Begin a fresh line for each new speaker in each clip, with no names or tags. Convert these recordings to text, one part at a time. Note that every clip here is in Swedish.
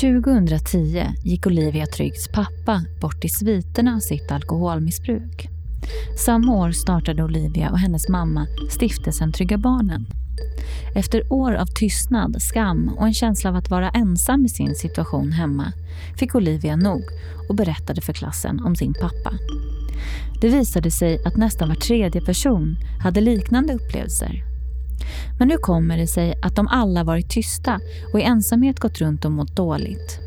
2010 gick Olivia Tryggs pappa bort i sviterna av sitt alkoholmissbruk. Samma år startade Olivia och hennes mamma stiftelsen Trygga Barnen. Efter år av tystnad, skam och en känsla av att vara ensam i sin situation hemma fick Olivia nog och berättade för klassen om sin pappa. Det visade sig att nästan var tredje person hade liknande upplevelser. Men hur kommer det sig att de alla varit tysta och i ensamhet gått runt och mått dåligt?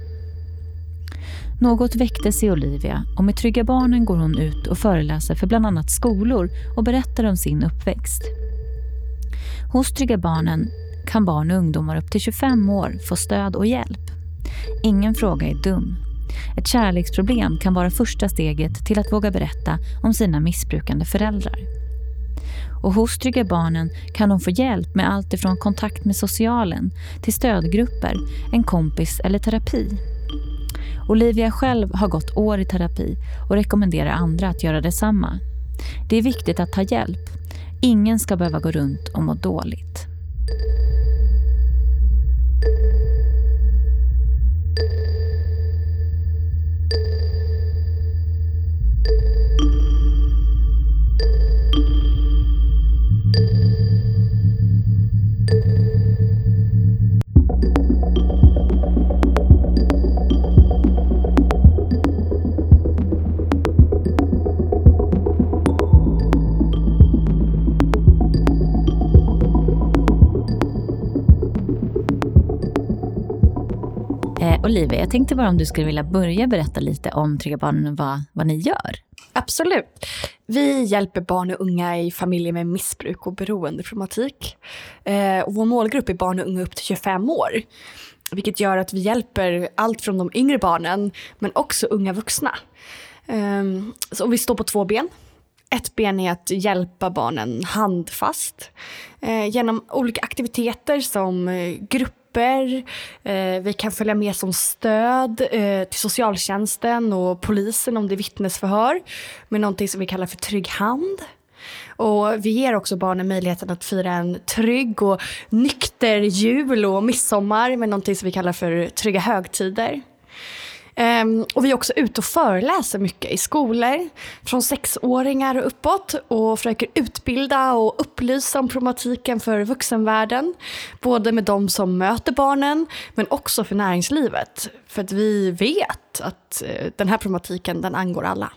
Något väcktes i Olivia och med Trygga Barnen går hon ut och föreläser för bland annat skolor och berättar om sin uppväxt. Hos Trygga Barnen kan barn och ungdomar upp till 25 år få stöd och hjälp. Ingen fråga är dum. Ett kärleksproblem kan vara första steget till att våga berätta om sina missbrukande föräldrar. Och hos Trygga Barnen kan de få hjälp med allt ifrån kontakt med socialen till stödgrupper, en kompis eller terapi. Olivia själv har gått år i terapi och rekommenderar andra att göra detsamma. Det är viktigt att ta hjälp. Ingen ska behöva gå runt och må dåligt. Olivia, jag tänkte bara om du skulle vilja börja berätta lite om Trygga Barnen och vad, vad ni gör.
Absolut. Vi hjälper barn och unga i familjer med missbruk och beroendeproblematik. Eh, och vår målgrupp är barn och unga upp till 25 år. Vilket gör att vi hjälper allt från de yngre barnen men också unga vuxna. Eh, så vi står på två ben. Ett ben är att hjälpa barnen handfast eh, genom olika aktiviteter som eh, grupp grupper Eh, vi kan följa med som stöd eh, till socialtjänsten och polisen om det är vittnesförhör med någonting som vi kallar för trygg hand. Och vi ger också barnen möjligheten att fira en trygg och nykter jul och midsommar med någonting som vi kallar för trygga högtider. Um, och vi är också ute och föreläser mycket i skolor från sexåringar och uppåt och försöker utbilda och upplysa om problematiken för vuxenvärlden. Både med de som möter barnen men också för näringslivet. För att vi vet att uh, den här problematiken den angår alla.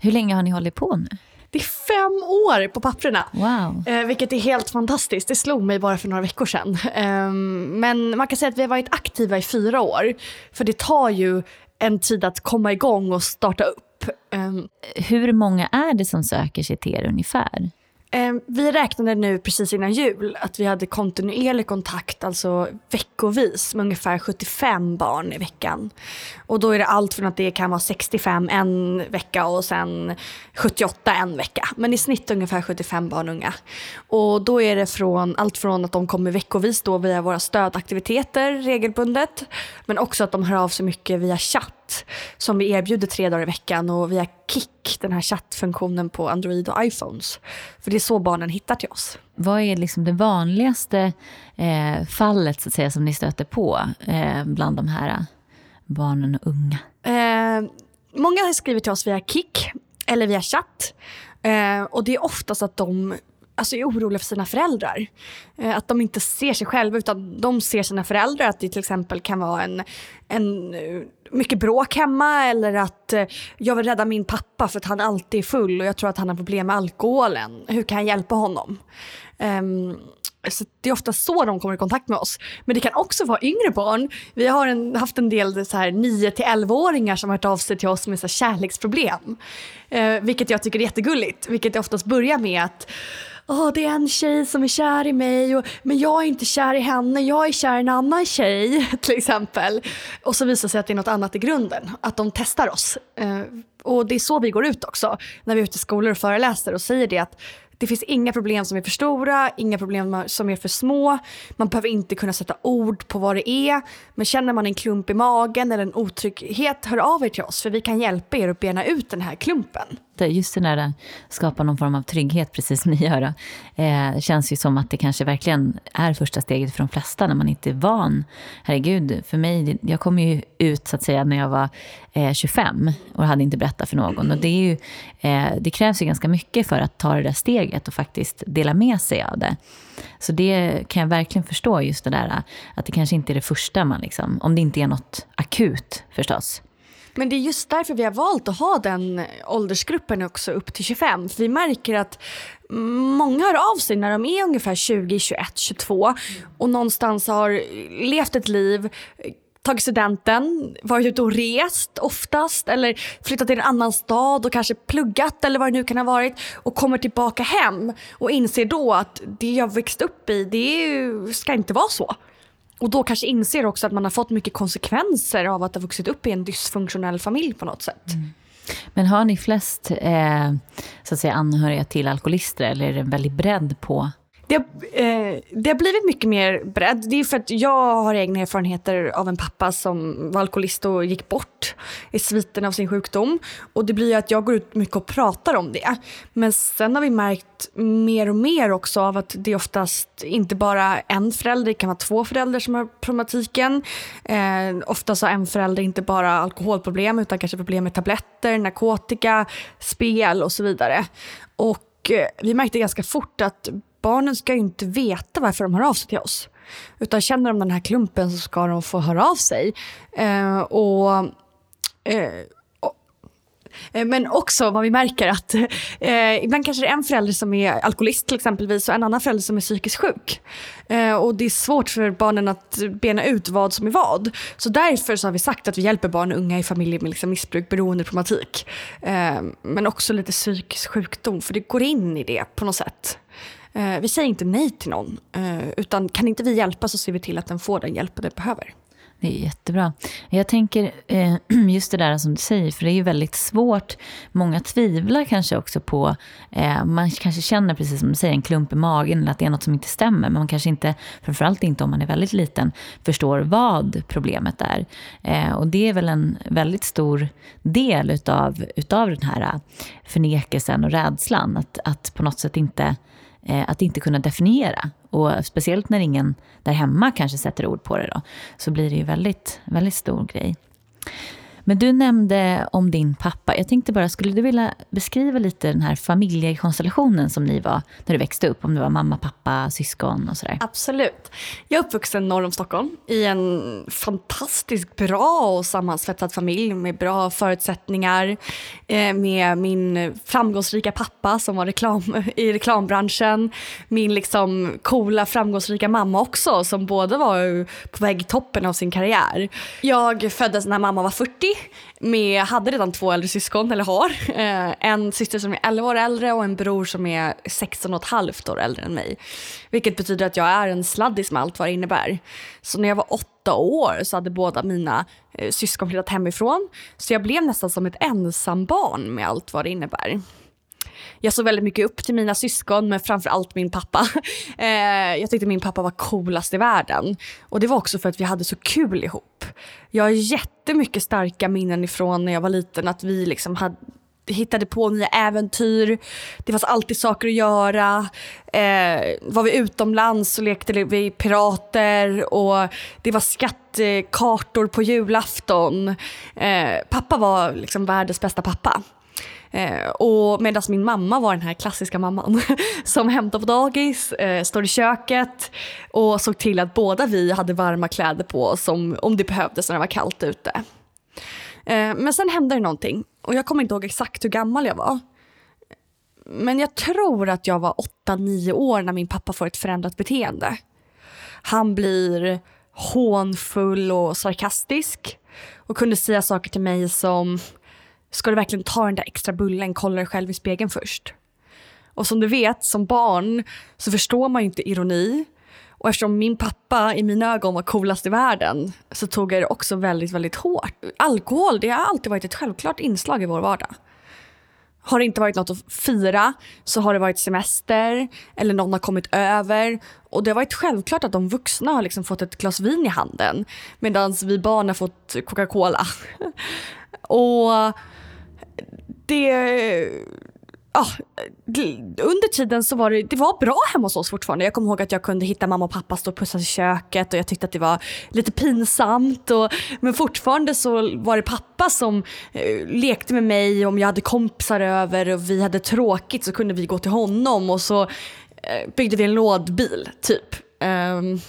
Hur länge har ni hållit på nu?
Det är fem år på papperna.
Wow.
Eh, vilket är helt fantastiskt. Det slog mig bara för några veckor sedan. Eh, men man kan säga att vi har varit aktiva i fyra år. För det tar ju en tid att komma igång och starta upp.
Um, Hur många är det som söker sig till er ungefär?
Ehm, vi räknade nu precis innan jul att vi hade kontinuerlig kontakt, alltså veckovis, med ungefär 75 barn i veckan. Och då är det allt från att det kan vara 65 en vecka och sen 78 en vecka. Men i snitt ungefär 75 barn unga. Och då är det från allt från att de kommer veckovis då via våra stödaktiviteter regelbundet, men också att de hör av sig mycket via chatt som vi erbjuder tre dagar i veckan och via Kik, den här chattfunktionen på Android och iPhones. För det är så barnen hittar till oss.
Vad är liksom det vanligaste eh, fallet så att säga, som ni stöter på eh, bland de här barnen och unga?
Eh, många skriver till oss via Kik eller via chatt. Eh, och det är oftast att de alltså, är oroliga för sina föräldrar. Eh, att de inte ser sig själva utan de ser sina föräldrar. Att det till exempel kan vara en, en eh, mycket bråk hemma eller att eh, jag vill rädda min pappa för att han alltid är full och jag tror att han har problem med alkoholen. Hur kan jag hjälpa honom? Um, så det är ofta så de kommer i kontakt med oss. Men det kan också vara yngre barn. Vi har en, haft en del så här 9-11-åringar som har hört av sig till oss med så kärleksproblem. Eh, vilket jag tycker är jättegulligt. Vilket oftast börjar med att oh, det är en tjej som är kär i mig, och, men jag är inte kär i henne, jag är kär i en annan tjej till exempel. Och så visar det sig att det är något annat i grunden, att de testar oss. Eh, och det är så vi går ut också, när vi är ute i skolor och föreläser och säger det att det finns inga problem som är för stora, inga problem som är för små. Man behöver inte kunna sätta ord på vad det är. Men känner man en klump i magen eller en otrygghet, hör av er till oss för vi kan hjälpa er att bena ut den här klumpen
just det där eh, skapa någon form av trygghet, precis som ni gör. Eh, känns ju som att det kanske verkligen är första steget för de flesta när man inte är van. Herregud, för mig, jag kom ju ut så att säga när jag var eh, 25 och hade inte berättat för någon. Och det, är ju, eh, det krävs ju ganska mycket för att ta det där steget och faktiskt dela med sig av det. Så det kan jag verkligen förstå, just det där eh, att det kanske inte är det första man liksom, om det inte är något akut förstås.
Men det är just därför vi har valt att ha den eh, åldersgruppen också upp till 25. För vi märker att många hör av sig när de är ungefär 20, 21, 22 och någonstans har levt ett liv tagit studenten, varit ute och rest oftast eller flyttat till en annan stad och kanske pluggat eller vad det nu kan ha varit och kommer tillbaka hem och inser då att det jag växt upp i, det ska inte vara så. Och då kanske inser också att man har fått mycket konsekvenser av att ha vuxit upp i en dysfunktionell familj på något sätt. Mm.
Men har ni flest eh, så att säga, anhöriga till alkoholister eller är det en väldig bredd på
det, eh, det har blivit mycket mer bredd. Det är för att jag har egna erfarenheter av en pappa som var alkoholist och gick bort i sviten av sin sjukdom. Och det blir att jag går ut mycket och pratar om det. Men sen har vi märkt mer och mer också av att det oftast inte bara en förälder, det kan vara två föräldrar som har problematiken. Eh, oftast har en förälder inte bara alkoholproblem utan kanske problem med tabletter, narkotika, spel och så vidare. Och eh, vi märkte ganska fort att barnen ska ju inte veta varför de hör av sig till oss. Utan känner de den här klumpen så ska de få höra av sig. Eh, och, eh, Eh, men också vad vi märker att eh, ibland kanske det är en förälder som är alkoholist till exempelvis och en annan förälder som är psykiskt sjuk. Eh, och det är svårt för barnen att bena ut vad som är vad. Så därför så har vi sagt att vi hjälper barn och unga i familjer med liksom missbruk, beroendeproblematik. Eh, men också lite psykisk sjukdom för det går in i det på något sätt. Eh, vi säger inte nej till någon eh, utan kan inte vi hjälpa så ser vi till att den får den hjälp den behöver.
Det är jättebra. Jag tänker eh, just det där som du säger, för det är ju väldigt svårt. Många tvivlar kanske också på, eh, man kanske känner precis som du säger en klump i magen eller att det är något som inte stämmer. Men man kanske inte, framförallt inte om man är väldigt liten, förstår vad problemet är. Eh, och det är väl en väldigt stor del utav, utav den här eh, förnekelsen och rädslan. Att, att på något sätt inte Eh, Eh, att inte kunna definiera. Och speciellt när ingen där hemma kanske sätter ord på det då, så blir det ju väldigt, väldigt stor grej. Men du nämnde om din pappa. Jag tänkte bara, skulle du vilja beskriva lite den här familjekonstellationen som ni var när du växte upp? Om det var mamma, pappa, syskon och sådär.
Absolut. Jag är uppvuxen norr om Stockholm i en fantastiskt bra och sammansvetsad familj med bra förutsättningar. Eh, med min framgångsrika pappa som var reklam, i reklambranschen. Min liksom coola framgångsrika mamma också som både var på väg i toppen av sin karriär. Jag föddes när mamma var 40 med, hade redan två äldre syskon, eller har. Eh, en syster som är 11 år äldre och en bror som är 16 och ett halvt år äldre än mig. Vilket betyder att jag är en sladdis med allt vad det innebär. Så när jag var åtta år så hade båda mina eh, syskon flyttat hemifrån. Så jag blev nästan som ett ensambarn med allt vad det innebär. Jag såg väldigt mycket upp till mina syskon, men framför allt min pappa. Eh, jag tyckte min pappa var coolast i världen. Och det var också för att vi hade så kul ihop. Jag har jättemycket starka minnen ifrån när jag var liten, att vi liksom hade hittade på nya äventyr. Det fanns alltid saker att göra. Eh, var vi utomlands så lekte vi pirater och det var skattkartor på julafton. Eh, pappa var liksom världens bästa pappa. Eh, och medan min mamma var den här klassiska mamman som hämtade på dagis, eh, står i köket och såg till att båda vi hade varma kläder på oss om, om det behövdes när det var kallt ute. Eh, men sen hände det någonting och jag kommer inte ihåg exakt hur gammal jag var. Men jag tror att jag var 8-9 år när min pappa får ett förändrat beteende. Han blir hånfull och sarkastisk och kunde säga saker till mig som Ska du verkligen ta den där extra bullen, kolla dig själv i spegeln först. Och som du vet, som barn så förstår man inte ironi. Och eftersom min pappa i mina ögon var coolast i världen så tog jag det också väldigt, väldigt hårt. Alkohol, det har alltid varit ett självklart inslag i vår vardag. Har det inte varit något att fira så har det varit semester eller någon har kommit över. Och det har varit självklart att de vuxna har liksom fått ett glas vin i handen medan vi barn har fått Coca-Cola. och det Ah, under tiden så var det, det var bra hemma hos oss fortfarande. Jag kommer ihåg att jag kunde hitta mamma och pappa stå och pussas i köket och jag tyckte att det var lite pinsamt. Och, men fortfarande så var det pappa som eh, lekte med mig. Om jag hade kompisar över och vi hade tråkigt så kunde vi gå till honom och så eh, byggde vi en lådbil typ. Um,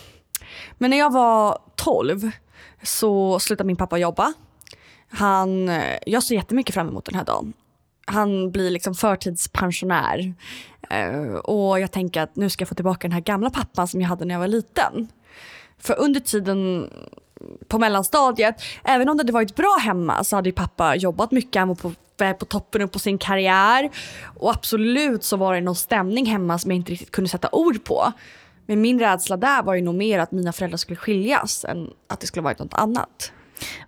men när jag var 12 så slutade min pappa jobba. Han, eh, jag ser jättemycket fram emot den här dagen han blir liksom förtidspensionär. Uh, och jag tänker att nu ska jag få tillbaka den här gamla pappan som jag hade när jag var liten. För under tiden på mellanstadiet, även om det hade varit bra hemma så hade pappa jobbat mycket, han var på, väg på toppen upp på sin karriär. Och absolut så var det någon stämning hemma som jag inte riktigt kunde sätta ord på. Men min rädsla där var ju nog mer att mina föräldrar skulle skiljas än att det skulle varit något annat.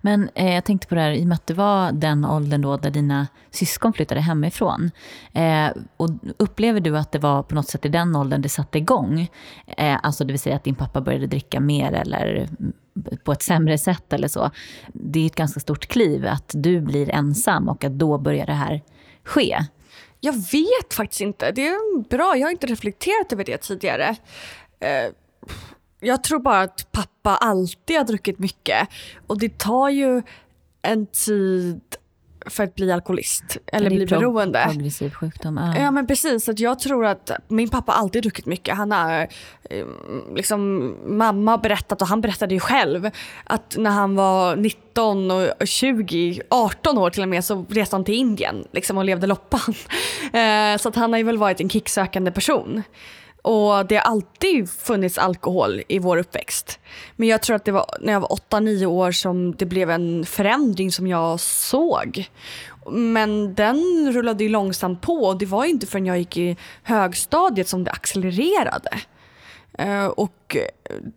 Men eh, jag tänkte på det här, i och med att det var den åldern då där dina syskon flyttade hemifrån. Eh, och upplever du att det var på något sätt i den åldern det satte igång? Eh, alltså det vill säga att din pappa började dricka mer eller mm, på ett sämre sätt eller så. Det är ett ganska stort kliv att du blir ensam och att då börjar det här ske.
Jag vet faktiskt inte. Det är bra, jag har inte reflekterat över det tidigare. Eh, jag tror bara att pappa alltid har druckit mycket. Och det tar ju en tid för att bli alkoholist eller bli beroende.
Progressiv sjukdom.
Ah. Ja men precis. Att jag tror att min pappa alltid druckit mycket. Han har eh, liksom, mamma har berättat och han berättade ju själv att när han var 19 och 20, 18 år till och med så reste han till Indien liksom, och levde loppan. Eh, så att han har ju väl varit en kicksökande person. Och det har alltid funnits alkohol i vår uppväxt. Men jag tror att det var när jag var 8-9 år som det blev en förändring som jag såg. Men den rullade ju långsamt på och det var inte förrän jag gick i högstadiet som det accelererade. Eh, och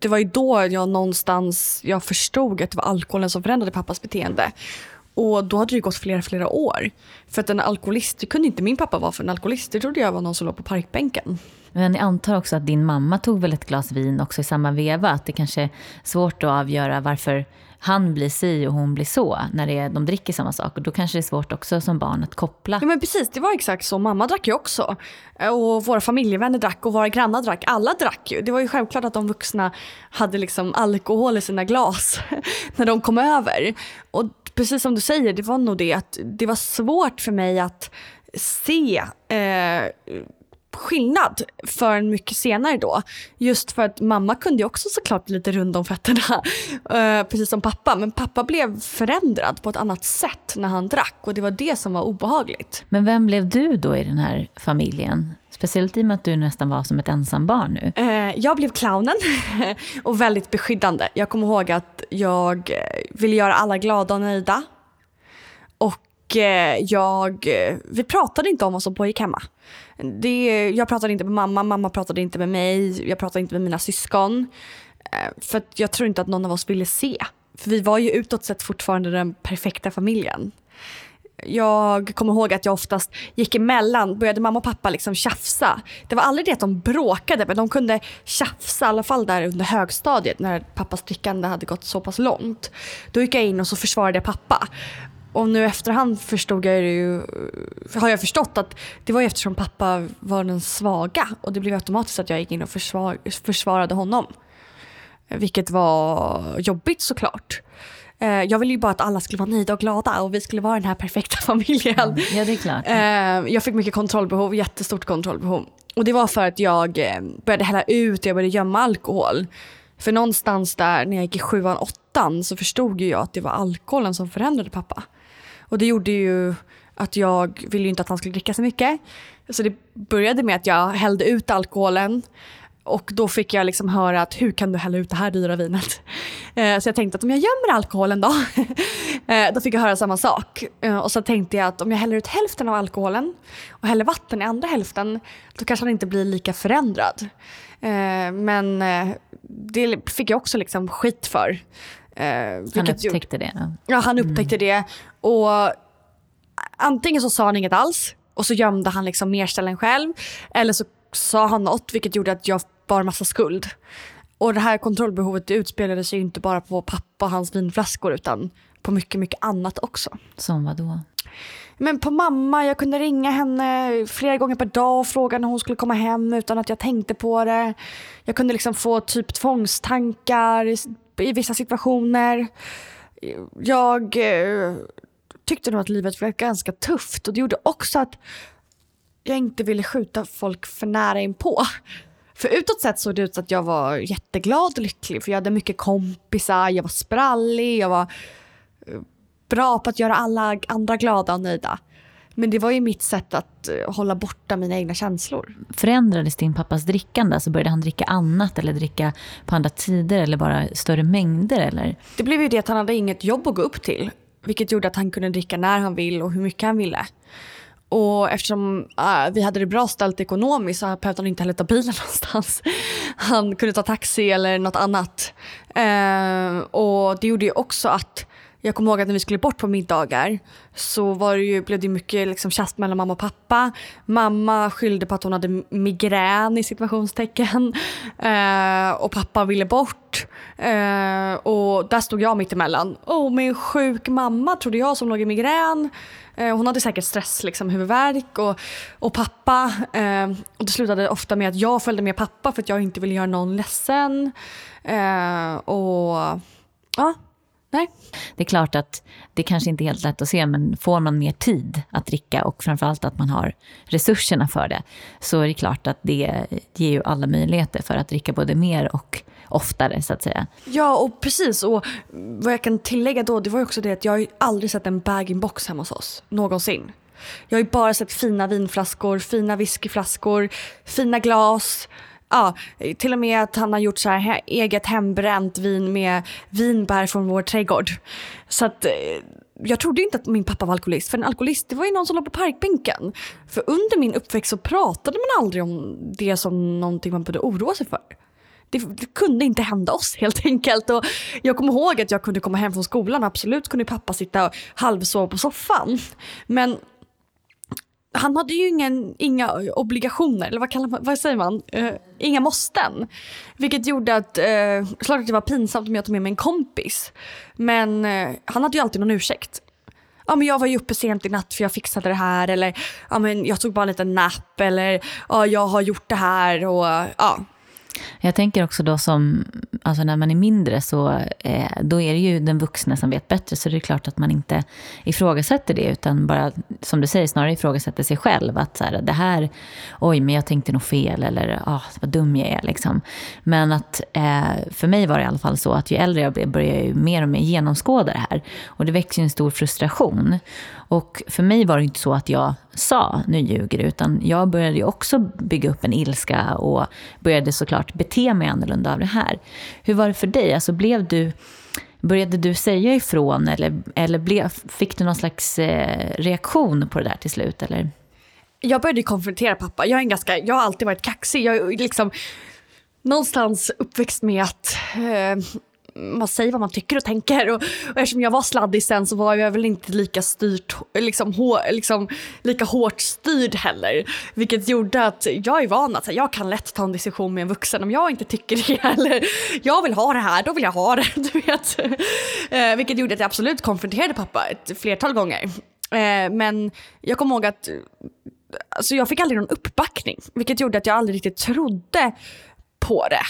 det var ju då jag någonstans jag förstod att det var alkoholen som förändrade pappas beteende. Och då hade det gått flera, flera år. För att en alkoholist, det kunde inte min pappa vara för en alkoholist. Det trodde jag var någon som låg på parkbänken.
Men jag antar också att din mamma tog väl ett glas vin också i samma veva. Att det kanske är svårt att avgöra varför han blir si och hon blir så när det är, de dricker samma sak. Och då kanske det är svårt också som barn att koppla.
Ja men precis, det var exakt så. Mamma drack ju också. Och våra familjevänner drack och våra grannar drack. Alla drack ju. Det var ju självklart att de vuxna hade liksom alkohol i sina glas när de kom över. Och precis som du säger, det var nog det att det var svårt för mig att se eh, skillnad förrän mycket senare då. Just för att mamma kunde ju också såklart bli lite rund om fötterna, uh, precis som pappa. Men pappa blev förändrad på ett annat sätt när han drack och det var det som var obehagligt.
Men vem blev du då i den här familjen? Speciellt i och med att du nästan var som ett ensam barn nu.
Uh, jag blev clownen och väldigt beskyddande. Jag kommer ihåg att jag ville göra alla glada och nöjda. Och Eh, jag, eh, vi pratade inte om vad som pågick hemma. Det, jag pratade inte med mamma, mamma pratade inte med mig, jag pratade inte med mina syskon. Eh, för jag tror inte att någon av oss ville se. För vi var ju utåt sett fortfarande den perfekta familjen. Jag kommer ihåg att jag oftast gick emellan, började mamma och pappa liksom tjafsa. Det var aldrig det att de bråkade men de kunde tjafsa, i alla fall där under högstadiet när pappas drickande hade gått så pass långt. Då gick jag in och så försvarade jag pappa och nu efterhand förstod jag ju, har jag förstått att det var ju eftersom pappa var den svaga och det blev automatiskt att jag gick in och försvar, försvarade honom. Vilket var jobbigt såklart. Eh, jag ville ju bara att alla skulle vara nöjda och glada och vi skulle vara den här perfekta familjen.
Ja, det är klart.
Eh, jag fick mycket kontrollbehov, jättestort kontrollbehov. Och det var för att jag eh, började hälla ut och jag började gömma alkohol. För någonstans där när jag gick i sjuan, åttan så förstod jag att det var alkoholen som förändrade pappa. Och det gjorde ju att jag ville inte att han skulle dricka så mycket. Så det började med att jag hällde ut alkoholen och då fick jag liksom höra att hur kan du hälla ut det här dyra vinet? Eh, så jag tänkte att om jag gömmer alkoholen då? Eh, då fick jag höra samma sak. Eh, och så tänkte jag att om jag häller ut hälften av alkoholen och häller vatten i andra hälften då kanske han inte blir lika förändrad. Men det fick jag också liksom skit för.
Han upptäckte det?
Ja, ja han upptäckte mm. det. Och antingen så sa han inget alls och så gömde han liksom mer ställen själv. Eller så sa han något vilket gjorde att jag bar massa skuld. Och det här kontrollbehovet det utspelade sig inte bara på pappa och hans vinflaskor utan på mycket, mycket annat också.
Som vad då?
Men på mamma, jag kunde ringa henne flera gånger per dag och fråga när hon skulle komma hem utan att jag tänkte på det. Jag kunde liksom få typ tvångstankar i, i vissa situationer. Jag eh, tyckte nog att livet var ganska tufft och det gjorde också att jag inte ville skjuta folk för nära inpå. För utåt sett såg det ut att jag var jätteglad och lycklig för jag hade mycket kompisar, jag var sprallig, jag var eh, bra på att göra alla andra glada och nöjda. Men det var ju mitt sätt att eh, hålla borta mina egna känslor.
Förändrades din pappas drickande? Alltså började han dricka annat eller dricka på andra tider eller bara större mängder? Eller?
Det blev ju det att han hade inget jobb att gå upp till. Vilket gjorde att han kunde dricka när han vill och hur mycket han ville. Och eftersom uh, vi hade det bra ställt ekonomiskt så behövde han inte heller ta bilen någonstans. Han kunde ta taxi eller något annat. Uh, och det gjorde ju också att jag kommer ihåg att när vi skulle bort på middagar så var det ju, blev det mycket liksom tjafs mellan mamma och pappa. Mamma skyllde på att hon hade migrän i situationstecken eh, och pappa ville bort. Eh, och där stod jag mitt emellan. Oh, min sjuk mamma trodde jag som låg i migrän. Eh, hon hade säkert stress, liksom, huvudvärk och, och pappa. Eh, och det slutade ofta med att jag följde med pappa för att jag inte ville göra någon ledsen. Eh, och ja, Nej.
Det är klart att det kanske inte är helt lätt att se, men får man mer tid att dricka och framförallt att man har resurserna för det, så är det klart att det ger ju alla möjligheter för att dricka både mer och oftare så att säga.
Ja, och precis. Och vad jag kan tillägga då, det var ju också det att jag har ju aldrig sett en bag-in-box hemma hos oss, någonsin. Jag har ju bara sett fina vinflaskor, fina whiskyflaskor, fina glas ja, till och med att han har gjort så här eget hembränt vin med vinbär från vår trädgård. Så att eh, jag trodde inte att min pappa var alkoholist, för en alkoholist det var ju någon som låg på parkbänken. För under min uppväxt så pratade man aldrig om det som någonting man borde oroa sig för. Det, det, kunde inte hända oss helt enkelt. Och jag kommer ihåg att jag kunde komma hem från skolan och absolut kunde pappa sitta och halvsova på soffan. Men han hade ju ingen, inga obligationer, eller vad, kallar man, vad säger man? Uh, inga måsten. Vilket gjorde att, eh, uh, klart att det var pinsamt om jag tog med mig en kompis. Men uh, han hade ju alltid någon ursäkt. Ja, men jag var ju uppe sent i natt för jag fixade det här eller ja, men jag tog bara en liten napp eller ja, jag har gjort det här och ja,
jag tänker också då som, alltså när man är mindre så eh, då är det ju den vuxna som vet bättre. Så det är klart att man inte ifrågasätter det utan bara, som du säger, snarare ifrågasätter sig själv. Att så här, det här, oj men jag tänkte nog fel eller ah, vad dum jag är liksom. Men att eh, för mig var det i alla fall så att ju äldre jag blev började jag ju mer och mer genomskåda det här. Och det växer ju en stor frustration. Och för mig var det inte så att jag sa nu ljuger du, utan jag började ju också bygga upp en ilska och började såklart bete mig annorlunda av det här. Hur var det för dig? Alltså blev du, började du säga ifrån eller, eller blev, fick du någon slags eh, reaktion på det där till slut? Eller?
Jag började konfrontera pappa. Jag, är en ganska, jag har alltid varit kaxig. Jag är liksom någonstans uppväxt med att eh, man säger vad man tycker och tänker. Och, och eftersom jag var sladdig sen så var jag väl inte lika styrt, liksom, hår, liksom, lika hårt styrd heller. Vilket gjorde att jag är van att här, jag kan lätt ta en diskussion med en vuxen om jag inte tycker det. Eller jag vill ha det här, då vill jag ha det. Du vet. Eh, vilket gjorde att jag absolut konfronterade pappa ett flertal gånger. Eh, men jag kommer ihåg att alltså jag fick aldrig någon uppbackning. Vilket gjorde att jag aldrig riktigt trodde på det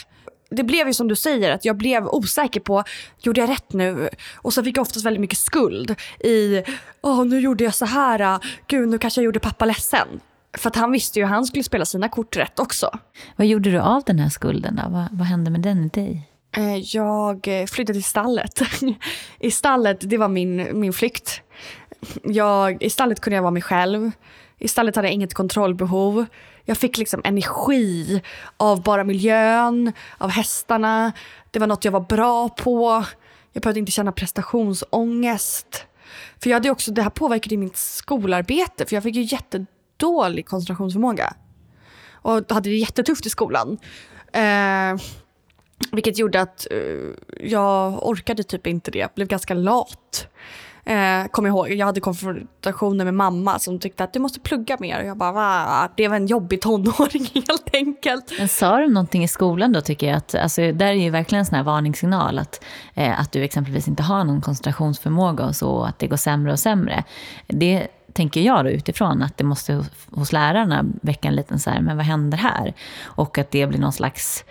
det blev ju som du säger, att jag blev osäker på, gjorde jag rätt nu? Och så fick jag oftast väldigt mycket skuld i, åh nu gjorde jag så här, gud nu kanske jag gjorde pappa ledsen. För att han visste ju att han skulle spela sina kort rätt också.
Vad gjorde du av den här skulden då? Vad, vad hände med den i dig?
Eh, jag flyttade till stallet. I stallet, det var min, min flykt. Jag, I stallet kunde jag vara mig själv. I stallet hade jag inget kontrollbehov. Jag fick liksom energi av bara miljön, av hästarna. Det var något jag var bra på. Jag behövde inte känna prestationsångest. För jag hade också, det här påverkade mitt skolarbete för jag fick ju jättedålig koncentrationsförmåga. Och hade det jättetufft i skolan. Eh, vilket gjorde att eh, jag orkade typ inte det. Jag blev ganska lat. Eh, kom ihåg, jag hade konfrontationer med mamma som tyckte att du måste plugga mer. Och jag bara, va? Det var en jobbig tonåring helt enkelt.
Men sa de någonting i skolan då tycker jag? Att, alltså, där är ju verkligen en sån här varningssignal att, eh, att du exempelvis inte har någon koncentrationsförmåga och så, och att det går sämre och sämre. Det tänker jag då utifrån att det måste hos lärarna väcka en liten så här, men vad händer här? Och att det blir någon slags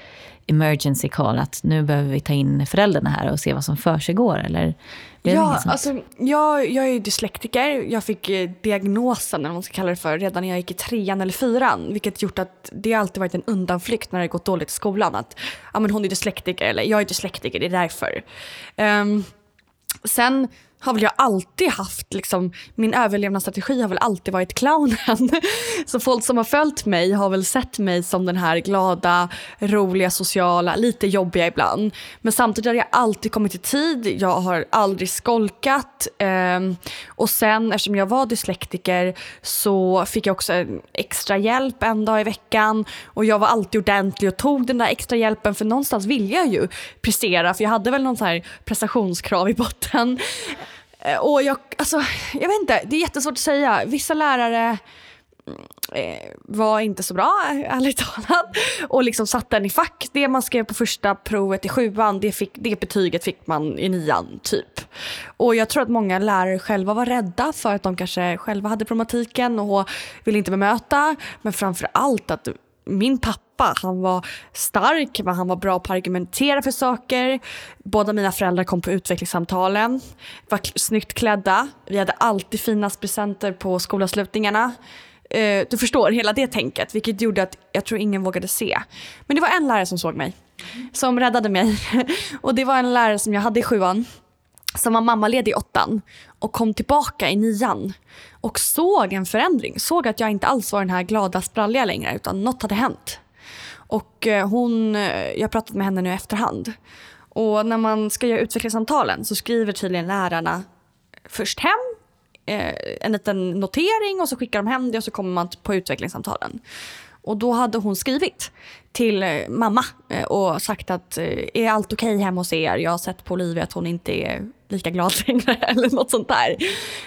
emergency call, att nu behöver vi ta in föräldrarna här och se vad som försiggår eller?
Ja, alltså, jag, jag är dyslektiker. Jag fick eh, diagnosen, eller man ska kalla det för, redan när jag gick i trean eller fyran. Vilket gjort att det alltid varit en undanflykt när det gått dåligt i skolan. Att ja, men hon är dyslektiker eller jag är dyslektiker, det är därför. Um, sen har väl jag alltid haft, liksom, min överlevnadsstrategi har väl alltid varit clownen. Så folk som har följt mig har väl sett mig som den här glada, roliga, sociala, lite jobbiga ibland. Men samtidigt har jag alltid kommit i tid, jag har aldrig skolkat. Ehm, och sen eftersom jag var dyslektiker så fick jag också extra hjälp en dag i veckan. Och jag var alltid ordentlig och tog den där extra hjälpen för någonstans ville jag ju prestera för jag hade väl någon så här prestationskrav i botten. Eh, och jag, alltså, jag vet inte, det är jättesvårt att säga. Vissa lärare mm, eh, var inte så bra, ärligt talat. Och liksom satte den i fack. Det man skrev på första provet i sjuan, det, fick, det betyget fick man i nian, typ. Och jag tror att många lärare själva var rädda för att de kanske själva hade problematiken och ville inte bemöta. Men framför allt att min pappa, han var stark, men han var bra på att argumentera för saker. Båda mina föräldrar kom på utvecklingssamtalen, var snyggt klädda. Vi hade alltid finast presenter på skolavslutningarna. Eh, du förstår, hela det tänket, vilket gjorde att jag tror ingen vågade se. Men det var en lärare som såg mig, som räddade mig. Och det var en lärare som jag hade i sjuan som var mammaledig i åttan och kom tillbaka i nian och såg en förändring. Såg att jag inte alls var den här glada spralliga längre utan något hade hänt. Och eh, hon, eh, jag har pratat med henne nu i efterhand. Och när man ska göra utvecklingssamtalen så skriver tydligen lärarna först hem eh, en liten notering och så skickar de hem det och så kommer man på utvecklingssamtalen. Och då hade hon skrivit till eh, mamma eh, och sagt att eh, är allt okej okay hemma hos er? Jag har sett på Olivia att hon inte är lika glad längre eller något sånt där.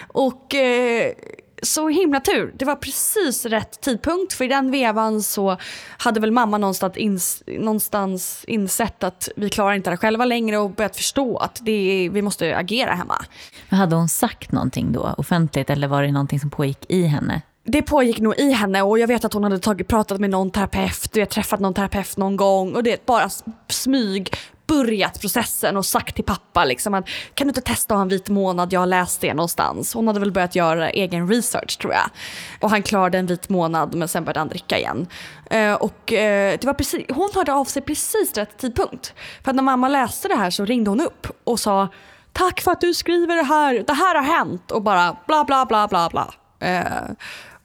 Och eh, så himla tur. Det var precis rätt tidpunkt för i den vevan så hade väl mamma någonstans, ins någonstans insett att vi klarar inte det själva längre och börjat förstå att det är, vi måste agera hemma.
Men hade hon sagt någonting då offentligt eller var det någonting som pågick i henne?
Det pågick nog i henne och jag vet att hon hade tagit, pratat med någon terapeut du vet, träffat någon terapeut någon gång och det bara smyg börjat processen och sagt till pappa liksom att kan du inte testa att ha en vit månad, jag har läst det någonstans. Hon hade väl börjat göra egen research tror jag. Och han klarade en vit månad men sen började han dricka igen. Uh, och uh, det var precis, hon hörde av sig precis rätt tidpunkt. För att när mamma läste det här så ringde hon upp och sa tack för att du skriver det här, det här har hänt och bara bla bla bla bla bla. Uh,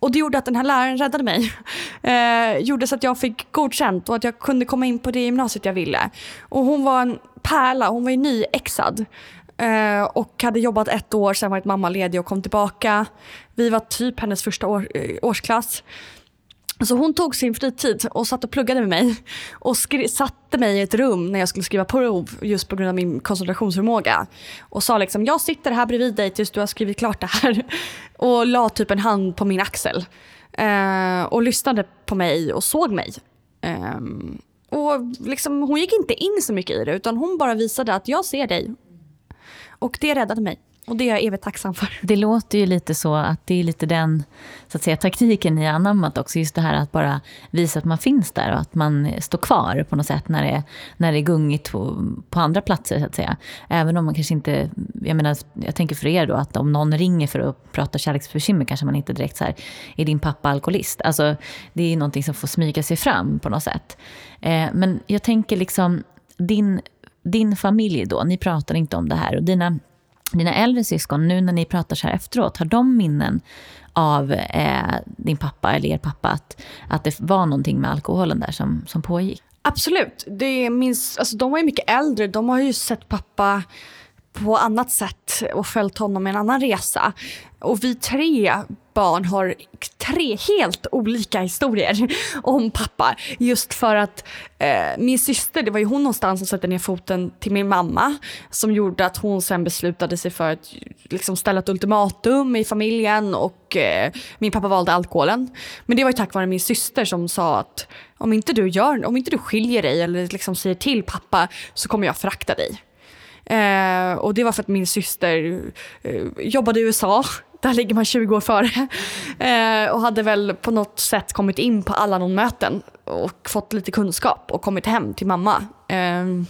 och det gjorde att den här läraren räddade mig. Eh, gjorde så att jag fick godkänt och att jag kunde komma in på det gymnasiet jag ville. Och hon var en pärla, hon var ju nyexad. Eh, och hade jobbat ett år, sen varit mammaledig och kom tillbaka. Vi var typ hennes första år, eh, årsklass. Så hon tog sin fritid och satt och pluggade med mig och satte mig i ett rum när jag skulle skriva prov just på grund av min koncentrationsförmåga. Och sa liksom, jag sitter här bredvid dig tills du har skrivit klart det här. Och la typ en hand på min axel. Eh, och lyssnade på mig och såg mig. Eh, och liksom, hon gick inte in så mycket i det utan hon bara visade att jag ser dig. Och det räddade mig. Och det är jag evigt tacksam för.
Det låter ju lite så att det är lite den så att säga, taktiken ni har anammat också. Just det här att bara visa att man finns där och att man står kvar på något sätt när det, är, när det är gungigt på, på andra platser så att säga. Även om man kanske inte, jag menar, jag tänker för er då att om någon ringer för att prata kärleksbekymmer kanske man inte direkt så här, är din pappa alkoholist? Alltså det är ju någonting som får smyga sig fram på något sätt. Eh, men jag tänker liksom, din, din familj då, ni pratar inte om det här och dina dina äldre syskon, nu när ni pratar så här efteråt, har de minnen av eh, din pappa eller er pappa att, att det var någonting med alkoholen där som, som pågick?
Absolut. Det minns, alltså, de var ju mycket äldre. De har ju sett pappa på annat sätt och följt honom i en annan resa. Och vi tre barn har tre helt olika historier om pappa. Just för att eh, min syster, det var ju hon någonstans som satte ner foten till min mamma som gjorde att hon sen beslutade sig för att liksom, ställa ett ultimatum i familjen och eh, min pappa valde alkoholen. Men det var ju tack vare min syster som sa att om inte du, gör, om inte du skiljer dig eller liksom säger till pappa så kommer jag frakta dig. Eh, och det var för att min syster eh, jobbade i USA. Där ligger man 20 år före. Eh, och hade väl på något sätt kommit in på alla någon möten och fått lite kunskap och kommit hem till mamma. Ehm,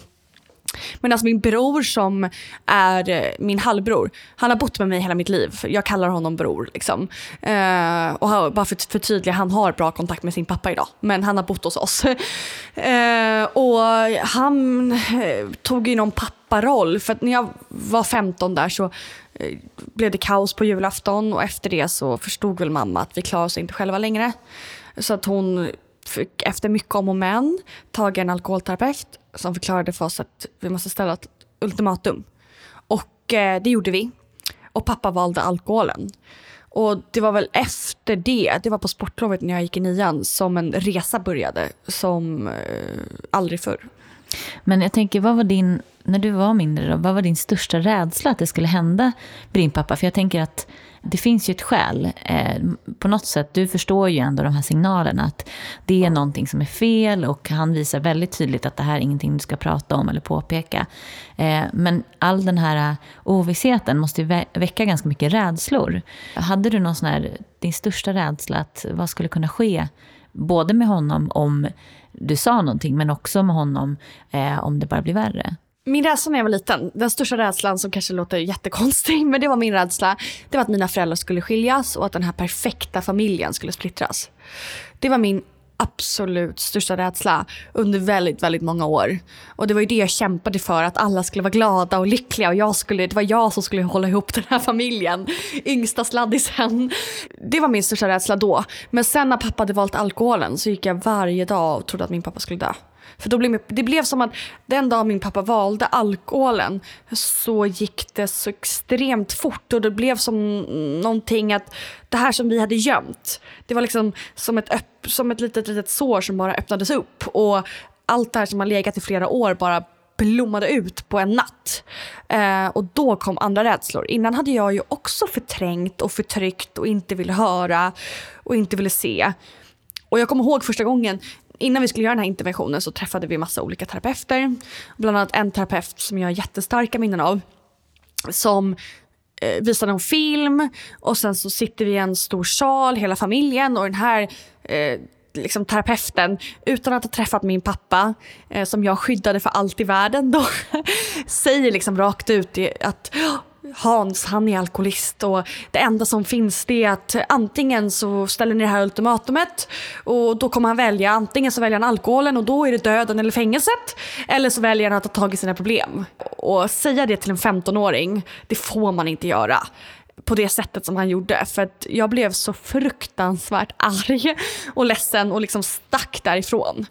men alltså min bror som är eh, min halvbror, han har bott med mig hela mitt liv. Jag kallar honom bror. Liksom. Eh, och han, bara för att förtydliga, han har bra kontakt med sin pappa idag. Men han har bott hos oss. eh, och han eh, tog ju någon papparoll. För att när jag var 15 där så eh, blev det kaos på julafton och efter det så förstod väl mamma att vi klarar oss inte själva längre. Så att hon fick efter mycket om och men tag en alkoholterapeut som förklarade för oss att vi måste ställa ett ultimatum. Och eh, det gjorde vi. Och pappa valde alkoholen. Och det var väl efter det, det var på sportlovet när jag gick i nian, som en resa började som eh, aldrig förr.
Men jag tänker, vad var din, när du var mindre, då, vad var din största rädsla att det skulle hända med din pappa? För jag tänker att det finns ju ett skäl. Eh, på något sätt, du förstår ju ändå de här signalerna att det är någonting som är fel och han visar väldigt tydligt att det här är ingenting du ska prata om eller påpeka. Eh, men all den här eh, ovissheten måste ju vä väcka ganska mycket rädslor. Hade du någon sån här, din största rädsla att vad skulle kunna ske både med honom om du sa någonting men också med honom eh, om det bara blir värre?
Min rädsla när jag var liten, den största rädslan som kanske låter jättekonstig, men det var min rädsla. Det var att mina föräldrar skulle skiljas och att den här perfekta familjen skulle splittras. Det var min absolut största rädsla under väldigt, väldigt många år. Och det var ju det jag kämpade för, att alla skulle vara glada och lyckliga och jag skulle, det var jag som skulle hålla ihop den här familjen. Yngsta sladdisen. Det var min största rädsla då. Men sen när pappa hade valt alkoholen så gick jag varje dag och trodde att min pappa skulle dö. För då blev, det blev som att den dag min pappa valde alkoholen så gick det så extremt fort och det blev som någonting att det här som vi hade gömt, det var liksom som ett, öpp, som ett litet, litet sår som bara öppnades upp och allt det här som har legat i flera år bara blommade ut på en natt. Eh, och då kom andra rädslor. Innan hade jag ju också förträngt och förtryckt och inte ville höra och inte ville se. Och jag kommer ihåg första gången innan vi skulle göra den här interventionen så träffade vi massa olika terapeuter. Bland annat en terapeut som jag har jättestarka minnen av. Som eh, visade någon film och sen så sitter vi i en stor sal, hela familjen och den här eh, liksom terapeuten, utan att ha träffat min pappa, eh, som jag skyddade för allt i världen, då, säger liksom rakt ut att Hans, han är alkoholist och det enda som finns det är att antingen så ställer ni det här ultimatumet och då kommer han välja, antingen så väljer han alkoholen och då är det döden eller fängelset. Eller så väljer han att ta tag i sina problem. Och säga det till en 15-åring, det får man inte göra på det sättet som han gjorde. För att jag blev så fruktansvärt arg och ledsen och liksom stack därifrån.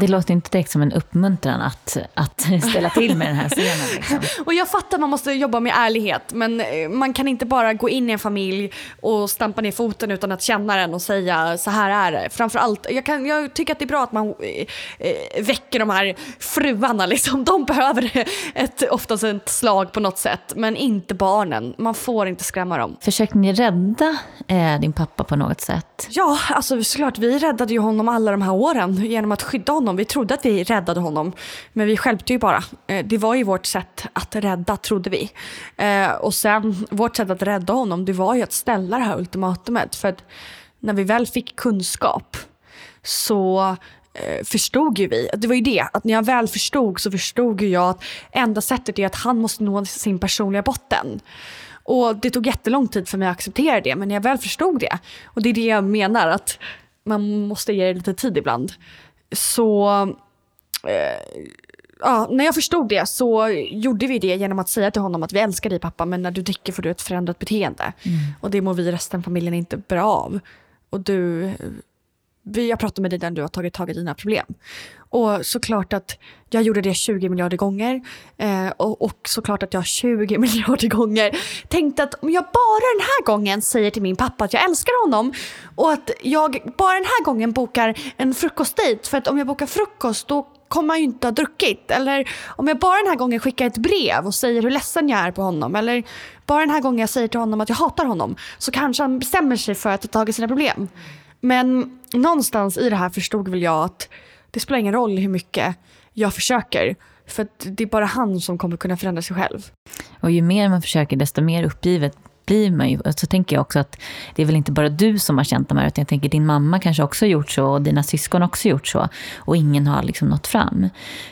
Det låter inte direkt som en uppmuntran att, att ställa till med den här scenen. Liksom.
och jag fattar att man måste jobba med ärlighet men eh, man kan inte bara gå in i en familj och stampa ner foten utan att känna den och säga så här är det. Framförallt, jag, kan, jag tycker att det är bra att man eh, eh väcker de här fruarna. Liksom. De behöver ett, oftast ett slag på något sätt men inte barnen. Man får inte skrämma skrämma dem.
Försökte ni rädda eh, din pappa på något sätt?
Ja, alltså såklart. Vi räddade ju honom alla de här åren genom att skydda honom. Vi trodde att vi räddade honom, men vi skälpte ju bara. Eh, det var ju vårt sätt att rädda, trodde vi. Eh, och sen, vårt sätt att rädda honom, det var ju att ställa det här ultimatumet. För att när vi väl fick kunskap så eh, förstod ju vi, det var ju det, att när jag väl förstod så förstod ju jag att enda sättet är att han måste nå sin personliga botten. Och det tog jättelång tid för mig att acceptera det, men när jag väl förstod det, och det är det jag menar, att man måste ge det lite tid ibland. Så eh, ja, när jag förstod det så gjorde vi det genom att säga till honom att vi älskar dig pappa, men när du dricker får du ett förändrat beteende. Mm. Och det mår vi resten av familjen inte bra av. Och du jag pratar med dig när du har tagit tag i dina problem. Och såklart att jag gjorde det 20 miljarder gånger. Eh, och, och såklart att jag 20 miljarder gånger tänkte att om jag bara den här gången säger till min pappa att jag älskar honom och att jag bara den här gången bokar en frukostdejt för att om jag bokar frukost då kommer han ju inte ha druckit. Eller om jag bara den här gången skickar ett brev och säger hur ledsen jag är på honom. Eller bara den här gången jag säger till honom att jag hatar honom. Så kanske han bestämmer sig för att ta tag i sina problem. Men någonstans i det här förstod väl jag att det spelar ingen roll hur mycket jag försöker. För det är bara han som kommer kunna förändra sig själv.
Och ju mer man försöker desto mer uppgivet blir man ju. Så tänker jag också att det är väl inte bara du som har känt de här, utan jag tänker din mamma kanske också har gjort så och dina syskon också gjort så. Och ingen har liksom nått fram.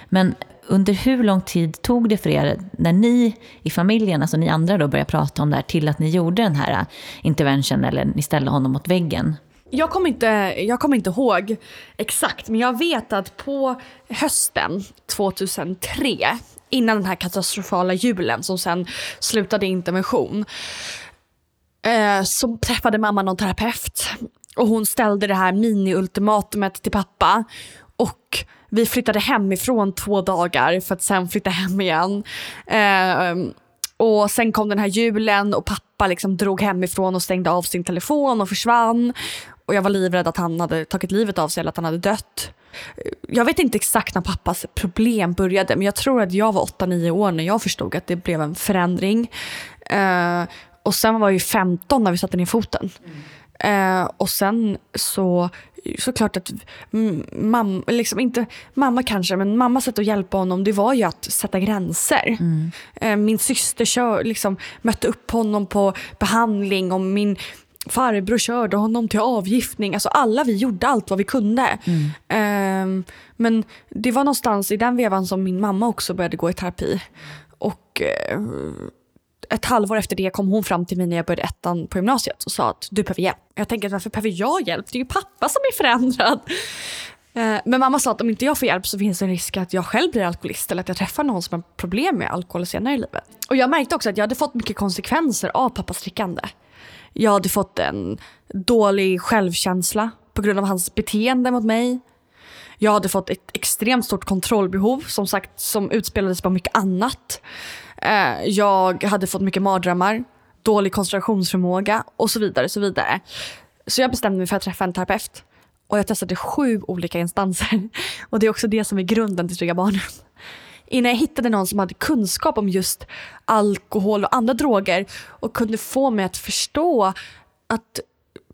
Men under hur lång tid tog det för er när ni i familjen, alltså ni andra då började prata om det här till att ni gjorde den här interventionen eller ni ställde honom mot väggen?
Jag kommer, inte, jag kommer inte ihåg exakt, men jag vet att på hösten 2003, innan den här katastrofala julen som sen slutade i intervention, eh, så träffade mamma någon terapeut. Och hon ställde det här mini-ultimatumet till pappa. Och vi flyttade hemifrån två dagar för att sen flytta hem igen. Eh, och sen kom den här julen och pappa liksom drog hemifrån och stängde av sin telefon och försvann. Och jag var livrädd att han hade tagit livet av sig eller att han hade dött. Jag vet inte exakt när pappas problem började men jag tror att jag var 8-9 år när jag förstod att det blev en förändring. Uh, och sen var jag 15 när vi satte ner foten. Mm. Uh, och sen så såklart att mamma, liksom inte mamma kanske, men mammas sätt att hjälpa honom det var ju att sätta gränser. Mm. Uh, min syster kör, liksom, mötte upp honom på behandling och min farbror körde honom till avgiftning. Alltså alla vi gjorde allt vad vi kunde. Mm. Um, men det var någonstans i den vevan som min mamma också började gå i terapi. Och uh, ett halvår efter det kom hon fram till mig när jag började ettan på gymnasiet och sa att du behöver hjälp. Jag tänker varför behöver jag hjälp? Det är ju pappa som är förändrad. Ehm, men mamma sa att om inte jag får hjälp så finns det en risk att jag själv blir alkoholist eller att jag träffar någon som har problem med alkohol senare i livet. Och jag märkte också att jag hade fått mycket konsekvenser av pappas drickande. Jag hade fått en dålig självkänsla på grund av hans beteende mot mig. Jag hade fått ett extremt stort kontrollbehov som sagt som utspelades på mycket annat. Eh, jag hade fått mycket mardrömmar, dålig koncentrationsförmåga och så vidare. Så vidare. Så jag bestämde mig för att träffa en terapeut. Och jag testade sju olika instanser. Och det är också det som är grunden till Trygga Barnen innan jag hittade någon som hade kunskap om just alkohol och andra droger och kunde få mig att förstå att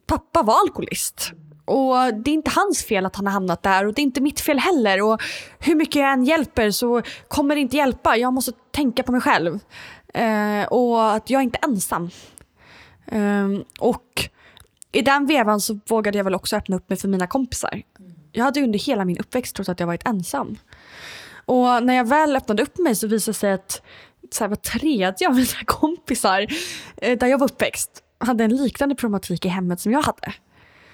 pappa var alkoholist. Och det är inte hans fel att han har hamnat där och det är inte mitt fel heller. Och hur mycket jag än hjälper så kommer det inte hjälpa. Jag måste tänka på mig själv. Eh, och att jag är inte ensam. Eh, och i den vevan så vågade jag väl också öppna upp mig för mina kompisar. Jag hade under hela min uppväxt trott att jag varit ensam. Och när jag väl öppnade upp mig så visade det sig att så här, var tredje av mina kompisar eh, där jag var uppväxt hade en liknande problematik i hemmet som jag hade.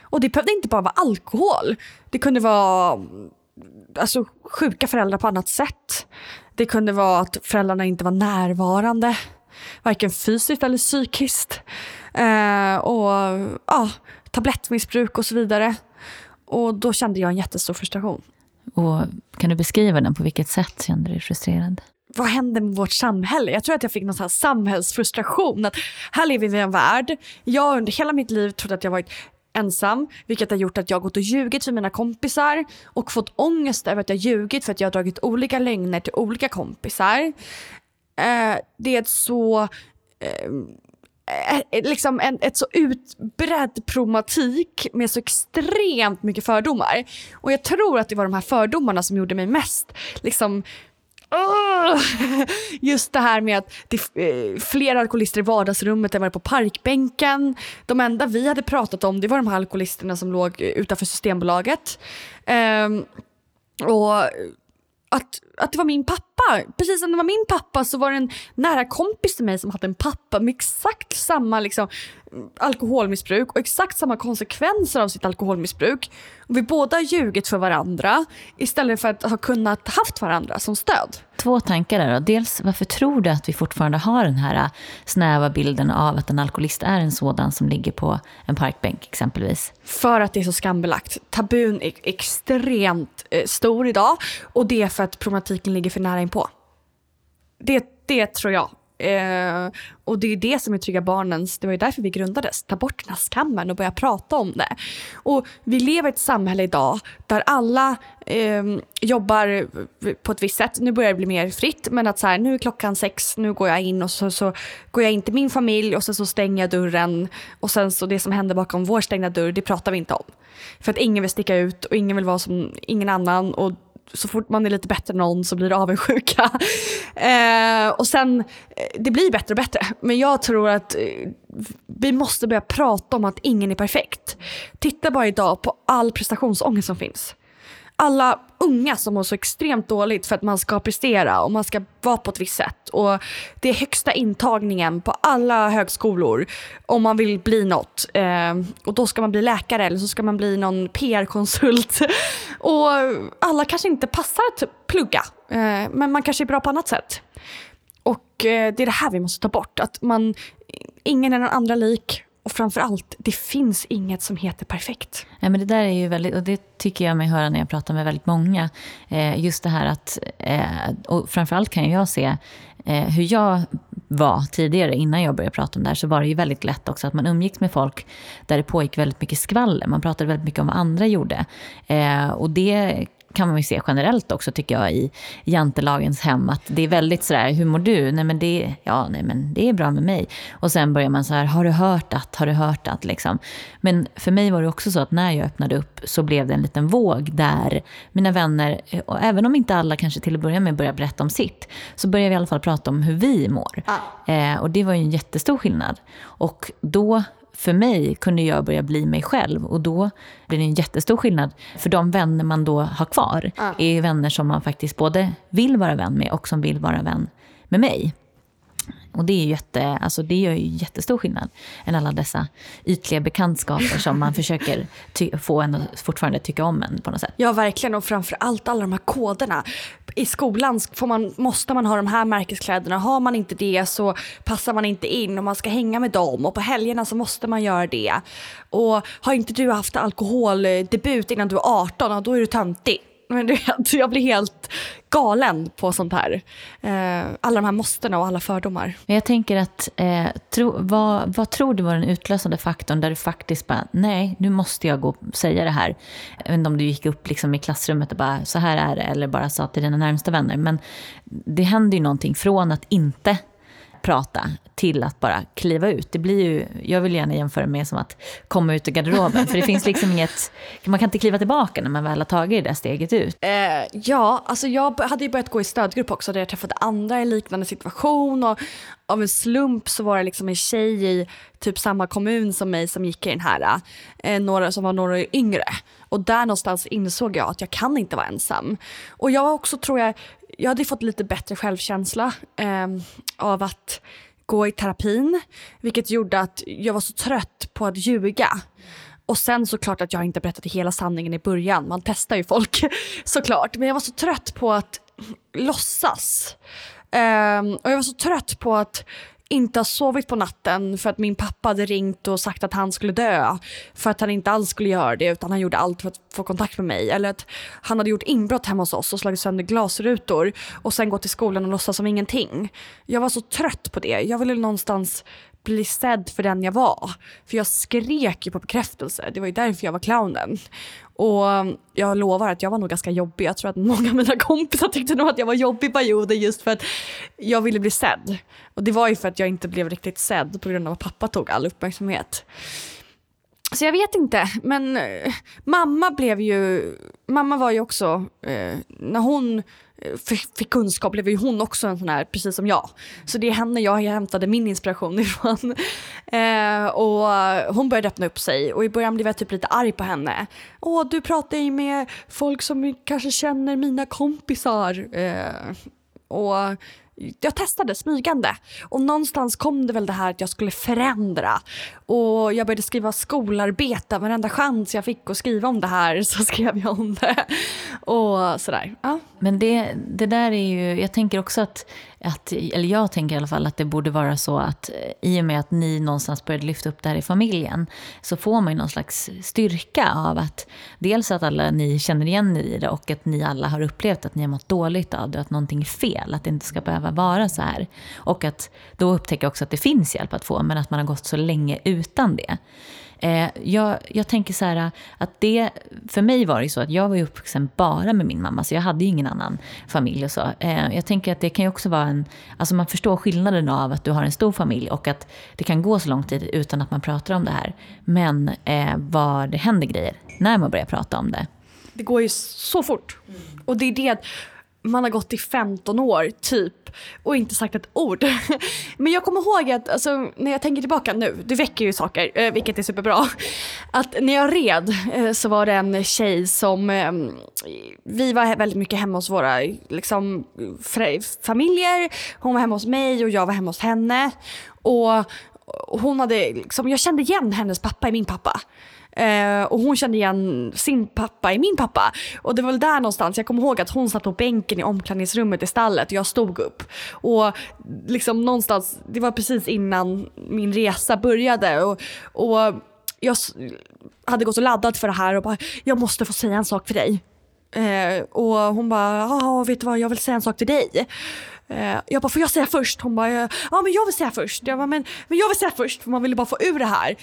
Och det behövde inte bara vara alkohol. Det kunde vara mm, alltså, sjuka föräldrar på annat sätt. Det kunde vara att föräldrarna inte var närvarande. Varken fysiskt eller psykiskt. Eh, och ja, tablettmissbruk och så vidare. Och då kände jag en jättestor frustration.
Och kan du beskriva den? På vilket sätt kände du dig frustrerad?
Vad händer med vårt samhälle? Jag tror att jag fick någon sån samhällsfrustration. Att här lever vi i en värld. Jag har under hela mitt liv trott att jag varit ensam, vilket har gjort att jag har gått och ljugit för mina kompisar och fått ångest över att jag ljugit för att jag har dragit olika lögner till olika kompisar. Eh, det är ett så eh, Eh, eh, liksom en ett så utbredd problematik med så extremt mycket fördomar. Och jag tror att det var de här fördomarna som gjorde mig mest liksom just det här med att det är fler alkoholister i vardagsrummet än vad det på parkbänken. De enda vi hade pratat om det var de här alkoholisterna som låg utanför Systembolaget. Um, och att, att det var min pappa. Precis som det var min pappa så var det en nära kompis till mig som hade en pappa med exakt samma liksom, alkoholmissbruk och exakt samma konsekvenser av sitt alkoholmissbruk. Och vi båda har ljugit för varandra istället för att ha kunnat haft varandra som stöd.
Två tankar där då. Dels, varför tror du att vi fortfarande har den här äh, snäva bilden av att en alkoholist är en sådan som ligger på en parkbänk exempelvis?
För att det är så skambelagt. Tabun är extremt eh, stor idag och det är för att problematiken ligger för nära inpå. Det, det tror jag Eh, och det är det som är Trygga Barnens, det var ju därför vi grundades. Ta bort den här skammen och börja prata om det. Och vi lever i ett samhälle idag där alla eh, jobbar på ett visst sätt. Nu börjar det bli mer fritt men att så här, nu är klockan sex, nu går jag in och så, så går jag in till min familj och sen så stänger jag dörren och sen så det som händer bakom vår stängda dörr, det pratar vi inte om. För att ingen vill sticka ut och ingen vill vara som ingen annan och så fort man är lite bättre än någon så blir det avundsjuka. Eh, och sen, eh, det blir bättre och bättre. Men jag tror att eh, vi måste börja prata om att ingen är perfekt. Titta bara idag på all prestationsångest som finns alla unga som mår så extremt dåligt för att man ska prestera och man ska vara på ett visst sätt. Och det är högsta intagningen på alla högskolor om man vill bli något. Eh, och då ska man bli läkare eller så ska man bli någon PR-konsult. och alla kanske inte passar att plugga, eh, men man kanske är bra på annat sätt. Och eh, det är det här vi måste ta bort. Att man, ingen är någon andra lik och framför allt, det finns inget som heter perfekt.
Ja, men det där är ju väldigt, och det tycker jag mig höra när jag pratar med väldigt många. Eh, just det här att, eh, och framförallt kan jag se eh, hur jag var tidigare, innan jag började prata om det här, så var det ju väldigt lätt också att man umgicks med folk där det pågick väldigt mycket skvaller. Man pratade väldigt mycket om vad andra gjorde. Eh, och det kan man ju se generellt också tycker jag i jantelagens hem. Att det är väldigt sådär, hur mår du? Nej men det, ja, nej, men det är bra med mig. Och sen börjar man så här, har du hört att, har du hört att? Liksom. Men för mig var det också så att när jag öppnade upp så blev det en liten våg där mina vänner, och även om inte alla kanske till att börja med börjar berätta om sitt, så börjar vi i alla fall prata om hur vi mår. Ah. Eh, och det var ju en jättestor skillnad. Och då för mig kunde jag börja bli mig själv och då blir det en jättestor skillnad. För de vänner man då har kvar är vänner som man faktiskt både vill vara vän med och som vill vara vän med mig. Och det, är jätte, alltså det gör ju jättestor skillnad än alla dessa ytliga bekantskaper som man försöker få en att fortfarande tycka om en på något sätt.
Ja, verkligen. Och framför allt alla de här koderna. I skolan får man, måste man ha de här märkeskläderna. Har man inte det så passar man inte in och man ska hänga med dem. Och på helgerna så måste man göra det. Och har inte du haft alkoholdebut innan du är 18, då är du töntig. Men du vet, jag blir helt galen på sånt här. Eh, alla de här måstena och alla fördomar.
Jag tänker att, eh, tro, vad, vad tror du var den utlösande faktorn där du faktiskt bara, nej, nu måste jag gå och säga det här. Jag vet inte om du gick upp liksom i klassrummet och bara, så här är det, eller bara sa till dina närmsta vänner. Men det händer ju någonting från att inte prata till att bara kliva ut. Det blir ju, jag vill gärna jämföra med som att komma ut ur garderoben. För det finns liksom inget, man kan inte kliva tillbaka när man väl har tagit det där steget ut.
Eh, ja, alltså jag hade ju börjat gå i stödgrupp också där jag träffade andra i liknande situation. Och av en slump så var det liksom en tjej i typ samma kommun som mig som gick i den här. Eh, några som var några yngre. Och där någonstans insåg jag att jag kan inte vara ensam. Och jag också tror jag, jag hade fått lite bättre självkänsla eh, av att gå i terapin, vilket gjorde att jag var så trött på att ljuga. Och sen såklart att jag inte berättade hela sanningen i början. Man testar ju folk såklart. Men jag var så trött på att låtsas. Um, och jag var så trött på att inte har sovit på natten för att min pappa hade ringt och sagt att han skulle dö. För att han inte alls skulle göra det utan han gjorde allt för att få kontakt med mig. Eller att han hade gjort inbrott hemma hos oss och slagit sönder glasrutor och sen gått till skolan och låtsas som ingenting. Jag var så trött på det. Jag ville någonstans bli sedd för den jag var. För jag skrek ju på bekräftelse. Det var ju därför jag var clownen. Och um, jag lovar att jag var nog ganska jobbig. Jag tror att många av mina kompisar tyckte nog att jag var jobbig i perioder just för att jag ville bli sedd. Och det var ju för att jag inte blev riktigt sedd på grund av att pappa tog all uppmärksamhet. Så jag vet inte, men eh, mamma blev ju, mamma var ju också, eh, när hon fick kunskap blev ju hon också en sån här, precis som jag. Så det är henne jag hämtade min inspiration ifrån. Eh, och hon började öppna upp sig och i början blev jag typ lite arg på henne. Åh, du pratar ju med folk som kanske känner mina kompisar. Eh, och jag testade smygande. Och någonstans kom det väl det här att jag skulle förändra. Och jag började skriva skolarbete. Varenda chans jag fick att skriva om det här så skrev jag om det. Och sådär. Ja.
Men det, det där är ju, jag tänker också att att, eller jag tänker i alla fall att det borde vara så att eh, i och med att ni någonstans började lyfta upp det här i familjen så får man ju någon slags styrka av att dels att alla ni känner igen er i det och att ni alla har upplevt att ni har mått dåligt av det, att någonting är fel, att det inte ska behöva vara så här. Och att då upptäcka också att det finns hjälp att få, men att man har gått så länge utan det. Eh, jag, jag tänker så här att det, för mig var det så att jag var uppvuxen bara med min mamma, så jag hade ju ingen annan familj och så. Eh, jag tänker att det kan ju också vara en, alltså man förstår skillnaden av att du har en stor familj och att det kan gå så lång tid utan att man pratar om det här. Men eh, var det händer grejer när man börjar prata om det.
Det går ju så fort. Mm. Och det är det, man har gått i 15 år typ och inte sagt ett ord. Men jag kommer ihåg att alltså, när jag tänker tillbaka nu, det väcker ju saker, eh, vilket är superbra. Att när jag red eh, så var det en tjej som, ehm, vi var väldigt mycket hemma hos våra liksom, familjer. Hon var hemma hos mig och jag var hemma hos henne. Och hon hade, liksom, jag kände igen hennes pappa i min pappa. Eh, och hon kände igen sin pappa i min pappa. Och det var väl där någonstans, jag kommer ihåg att hon satt på bänken i omklädningsrummet i stallet och jag stod upp. Och liksom någonstans, det var precis innan min resa började. Och, och jag hade gått och laddat för det här och bara, jag måste få säga en sak för dig. Eh, och hon bara, ja vet du vad, jag vill säga en sak till dig. Eh, jag bara, får jag säga först? Hon bara, ja men jag vill säga först. Jag bara, men, men jag vill säga först för man ville bara få ur det här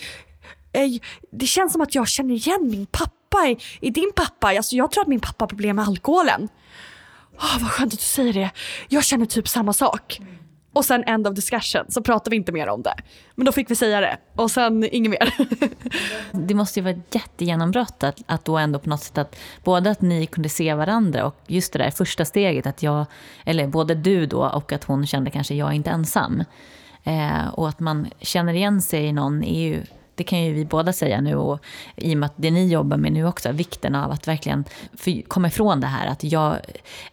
Eh, det känns som att jag känner igen min pappa i, i din pappa. Alltså jag tror att min pappa har problem med alkoholen. Oh, vad skönt att du säger det. Jag känner typ samma sak. Och sen end of discussion, så pratar vi inte mer om det. Men då fick vi säga det och sen inget mer.
det måste ju vara ett jättegenombrott att, att då ändå på något sätt att både att ni kunde se varandra och just det där första steget att jag, eller både du då och att hon kände kanske jag är inte ensam. Eh, och att man känner igen sig i någon är ju det kan ju vi båda säga nu och i och med att det ni jobbar med nu också, vikten av att verkligen komma ifrån det här att jag,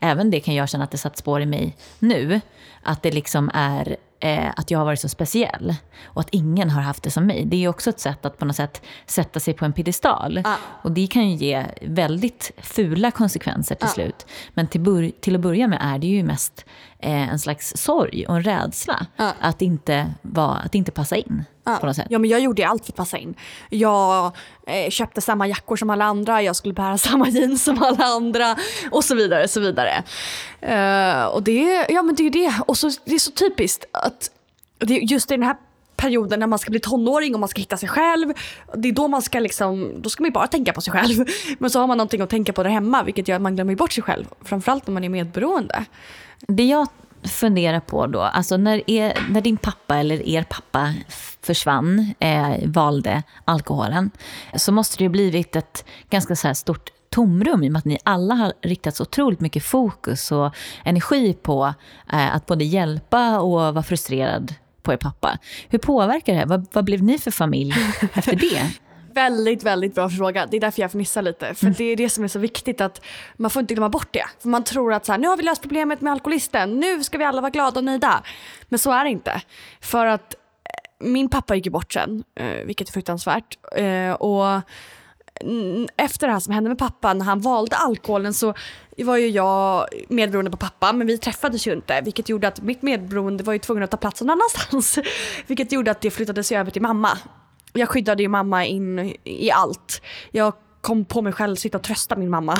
även det kan jag känna att det satt spår i mig nu, att det liksom är eh, att jag har varit så speciell och att ingen har haft det som mig. Det är också ett sätt att på något sätt sätta sig på en piedestal. Ah. Och det kan ju ge väldigt fula konsekvenser till ah. slut. Men till, till att börja med är det ju mest eh, en slags sorg och en rädsla ah. att, inte va, att inte passa in. På något sätt.
Ja, men jag gjorde allt för att passa in. Jag eh, köpte samma jackor som alla andra, jag skulle bära samma jeans som alla andra och så vidare. Så vidare. Uh, och det, ja, men det är det. Och så, det är så typiskt att det, just i den här perioden när man ska bli tonåring och man ska hitta sig själv. Det är då man ska liksom, då ska man bara tänka på sig själv. Men så har man någonting att tänka på där hemma vilket gör att man glömmer bort sig själv. Framförallt när man är medberoende.
Det jag Fundera på då, alltså när, er, när din pappa eller er pappa försvann, eh, valde alkoholen, så måste det ju blivit ett ganska så stort tomrum i och med att ni alla har riktat så otroligt mycket fokus och energi på eh, att både hjälpa och vara frustrerad på er pappa. Hur påverkar det här? Vad, vad blev ni för familj efter det?
Väldigt, väldigt bra fråga. Det är därför jag fnissar lite. För mm. det är det som är så viktigt att man får inte glömma bort det. För man tror att så här, nu har vi löst problemet med alkoholisten, nu ska vi alla vara glada och nöjda. Men så är det inte. För att eh, min pappa gick ju bort sen, eh, vilket är fruktansvärt. Eh, och efter det här som hände med pappa när han valde alkoholen så var ju jag medberoende på pappa men vi träffades ju inte vilket gjorde att mitt medberoende var ju tvungen att ta plats någon annanstans. vilket gjorde att det flyttades över till mamma jag skyddade ju mamma in i allt. Jag kom på mig själv att sitta och trösta min mamma.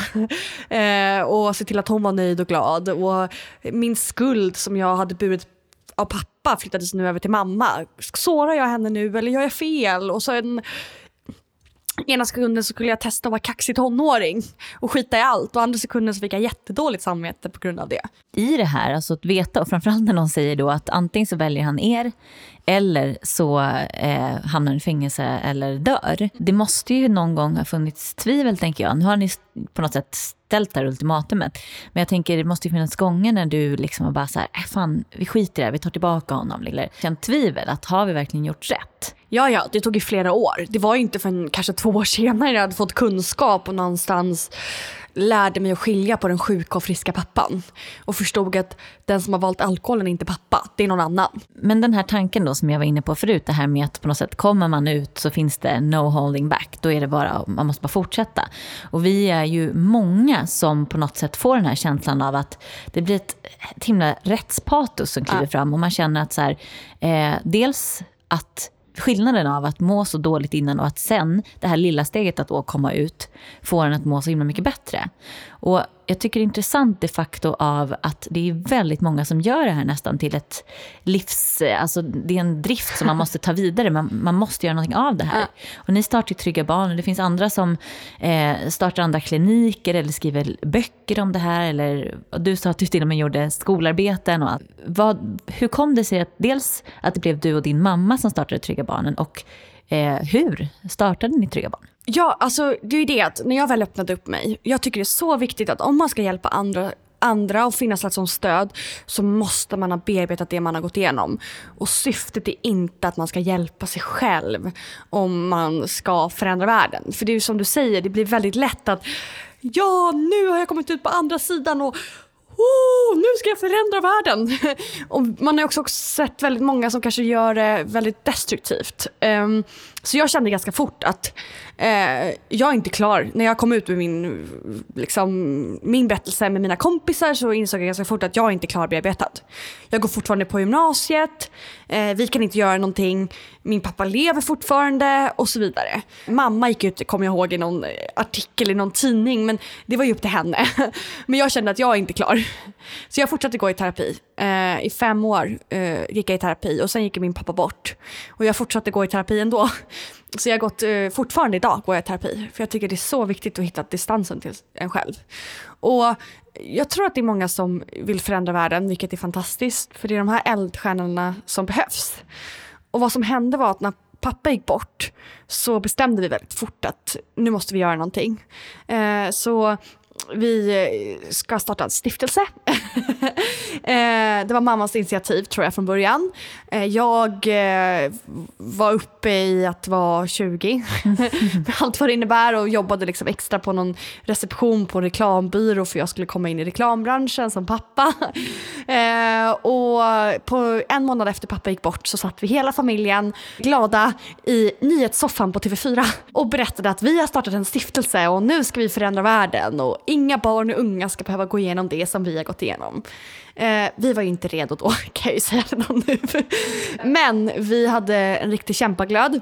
eh, och se till att hon var nöjd och glad. Och min skuld som jag hade burit av pappa flyttades nu över till mamma. Sårar jag henne nu eller gör jag fel? Och sen ena sekunden så skulle jag testa att vara kaxig tonåring och skita i allt och andra sekunden så fick jag jättedåligt samvete på grund av det.
I det här, alltså att veta och framförallt när någon säger då att antingen så väljer han er eller så eh, hamnar han i fängelse eller dör. Det måste ju någon gång ha funnits tvivel tänker jag. Nu har ni på något sätt ställt det här ultimatumet. Men jag tänker det måste ju finnas gånger när du liksom bara så här, äh, fan vi skiter i det här, vi tar tillbaka honom. Eller känt tvivel, att har vi verkligen gjort rätt?
Ja, ja, det tog ju flera år. Det var ju inte förrän kanske två år senare jag hade fått kunskap och någonstans lärde mig att skilja på den sjuka och friska pappan. Och förstod att den som har valt alkoholen är inte pappa, det är någon annan.
Men den här tanken då som jag var inne på förut, det här med att på något sätt kommer man ut så finns det no holding back. Då är det bara, man måste bara fortsätta. Och vi är ju många som på något sätt får den här känslan av att det blir ett, ett himla rättspatos som kliver ja. fram och man känner att så här, eh, dels att skillnaden av att må så dåligt innan och att sen, det här lilla steget att då komma ut, får en att må så himla mycket bättre. Och jag tycker det är intressant de facto av att det är väldigt många som gör det här nästan till ett livs... Alltså det är en drift som man måste ta vidare. Man, man måste göra någonting av det här. Och ni startar Trygga Barn och det finns andra som eh, startar andra kliniker eller skriver böcker om det här. Eller du sa att du till och med gjorde skolarbeten. Och vad, hur kom det sig att dels att det blev du och din mamma som startade Trygga Barnen och eh, hur startade ni Trygga Barn?
Ja, alltså det är ju det att när jag väl öppnade upp mig, jag tycker det är så viktigt att om man ska hjälpa andra andra och finnas som stöd så måste man ha bearbetat det man har gått igenom. Och syftet är inte att man ska hjälpa sig själv om man ska förändra världen. För det är ju som du säger, det blir väldigt lätt att ja, nu har jag kommit ut på andra sidan och oh, nu ska jag förändra världen. och man har också sett väldigt många som kanske gör det väldigt destruktivt. Um, så jag kände ganska fort att eh, jag är inte klar. När jag kom ut med min, liksom, min berättelse med mina kompisar så insåg jag ganska fort att jag är inte klarbearbetad. Jag går fortfarande på gymnasiet, eh, vi kan inte göra någonting, min pappa lever fortfarande och så vidare. Mamma gick ut, kommer jag ihåg, i någon artikel i någon tidning men det var ju upp till henne. men jag kände att jag är inte klar. Så jag fortsatte gå i terapi. Eh, I fem år eh, gick jag i terapi och sen gick min pappa bort. Och jag fortsatte gå i terapi ändå. Så jag har gått, eh, fortfarande idag går jag i terapi. För jag tycker det är så viktigt att hitta distansen till en själv. Och jag tror att det är många som vill förändra världen, vilket är fantastiskt. För det är de här eldstjärnorna som behövs. Och vad som hände var att när pappa gick bort så bestämde vi väldigt fort att nu måste vi göra någonting. Eh, så vi eh, ska starta en stiftelse. Eh, det var mammas initiativ tror jag från början. Eh, jag var uppe i att vara 20, med allt vad det innebär och jobbade liksom extra på någon reception på en reklambyrå för jag skulle komma in i reklambranschen som pappa. Och på en månad efter pappa gick bort så satt vi hela familjen glada i nyhetssoffan på TV4 och berättade att vi har startat en stiftelse och nu ska vi förändra världen och inga barn och unga ska behöva gå igenom det som vi har gått igenom. Eh, vi var ju inte redo då kan jag ju säga redan nu. Men vi hade en riktig kämpaglöd.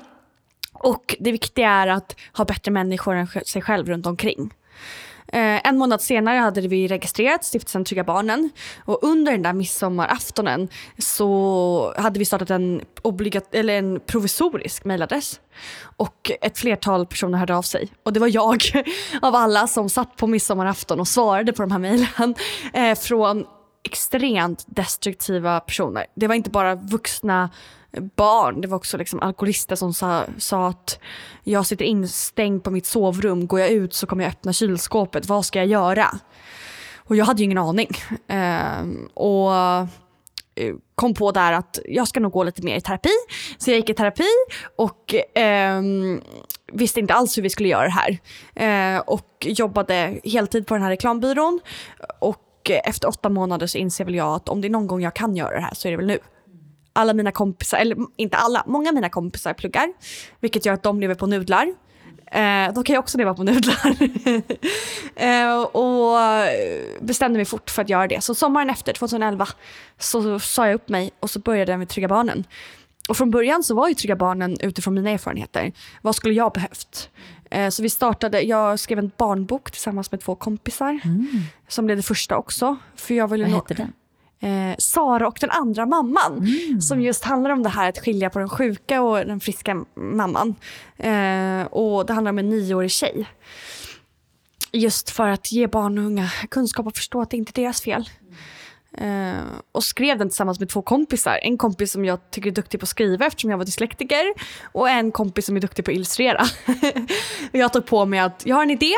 Och det viktiga är att ha bättre människor än sig själv runt omkring. Eh, en månad senare hade vi registrerat Stiftelsen Trygga Barnen och under den där midsommaraftonen så hade vi startat en, obligat eller en provisorisk mejladress. Och ett flertal personer hörde av sig. Och det var jag av alla som satt på midsommarafton och svarade på de här mejlen. Eh, från extremt destruktiva personer. Det var inte bara vuxna barn. Det var också liksom alkoholister som sa, sa att jag sitter instängd på mitt sovrum. Går jag ut så kommer jag öppna kylskåpet. Vad ska jag göra? Och jag hade ju ingen aning. Ehm, eh, och kom på där att jag ska nog gå lite mer i terapi. Så jag gick i terapi och eh, visste inte alls hur vi skulle göra det här. Eh, och jobbade heltid på den här reklambyrån. Och eh, efter åtta månader så inser väl jag att om det är någon gång jag kan göra det här så är det väl nu alla mina kompisar, eller inte alla, många av mina kompisar pluggar. Vilket gör att de lever på nudlar. Eh, då kan jag också leva på nudlar. eh, och bestämde mig fort för att göra det. Så sommaren efter, 2011, så sa jag upp mig och så började jag med Trygga Barnen. Och från början så var ju Trygga Barnen utifrån mina erfarenheter. Vad skulle jag behövt? Eh, så vi startade, jag skrev en barnbok tillsammans med två kompisar. Mm. Som blev det första också. För jag ville
Vad hette den?
Eh, Sara och den andra mamman. Mm. Som just handlar om det här att skilja på den sjuka och den friska mamman. Eh, och det handlar om en nioårig tjej. Just för att ge barn och unga kunskap och förstå att det inte är deras fel. Uh, och skrev den tillsammans med två kompisar. En kompis som jag tycker är duktig på att skriva eftersom jag var dyslektiker och en kompis som är duktig på att illustrera. jag tog på mig att jag har en idé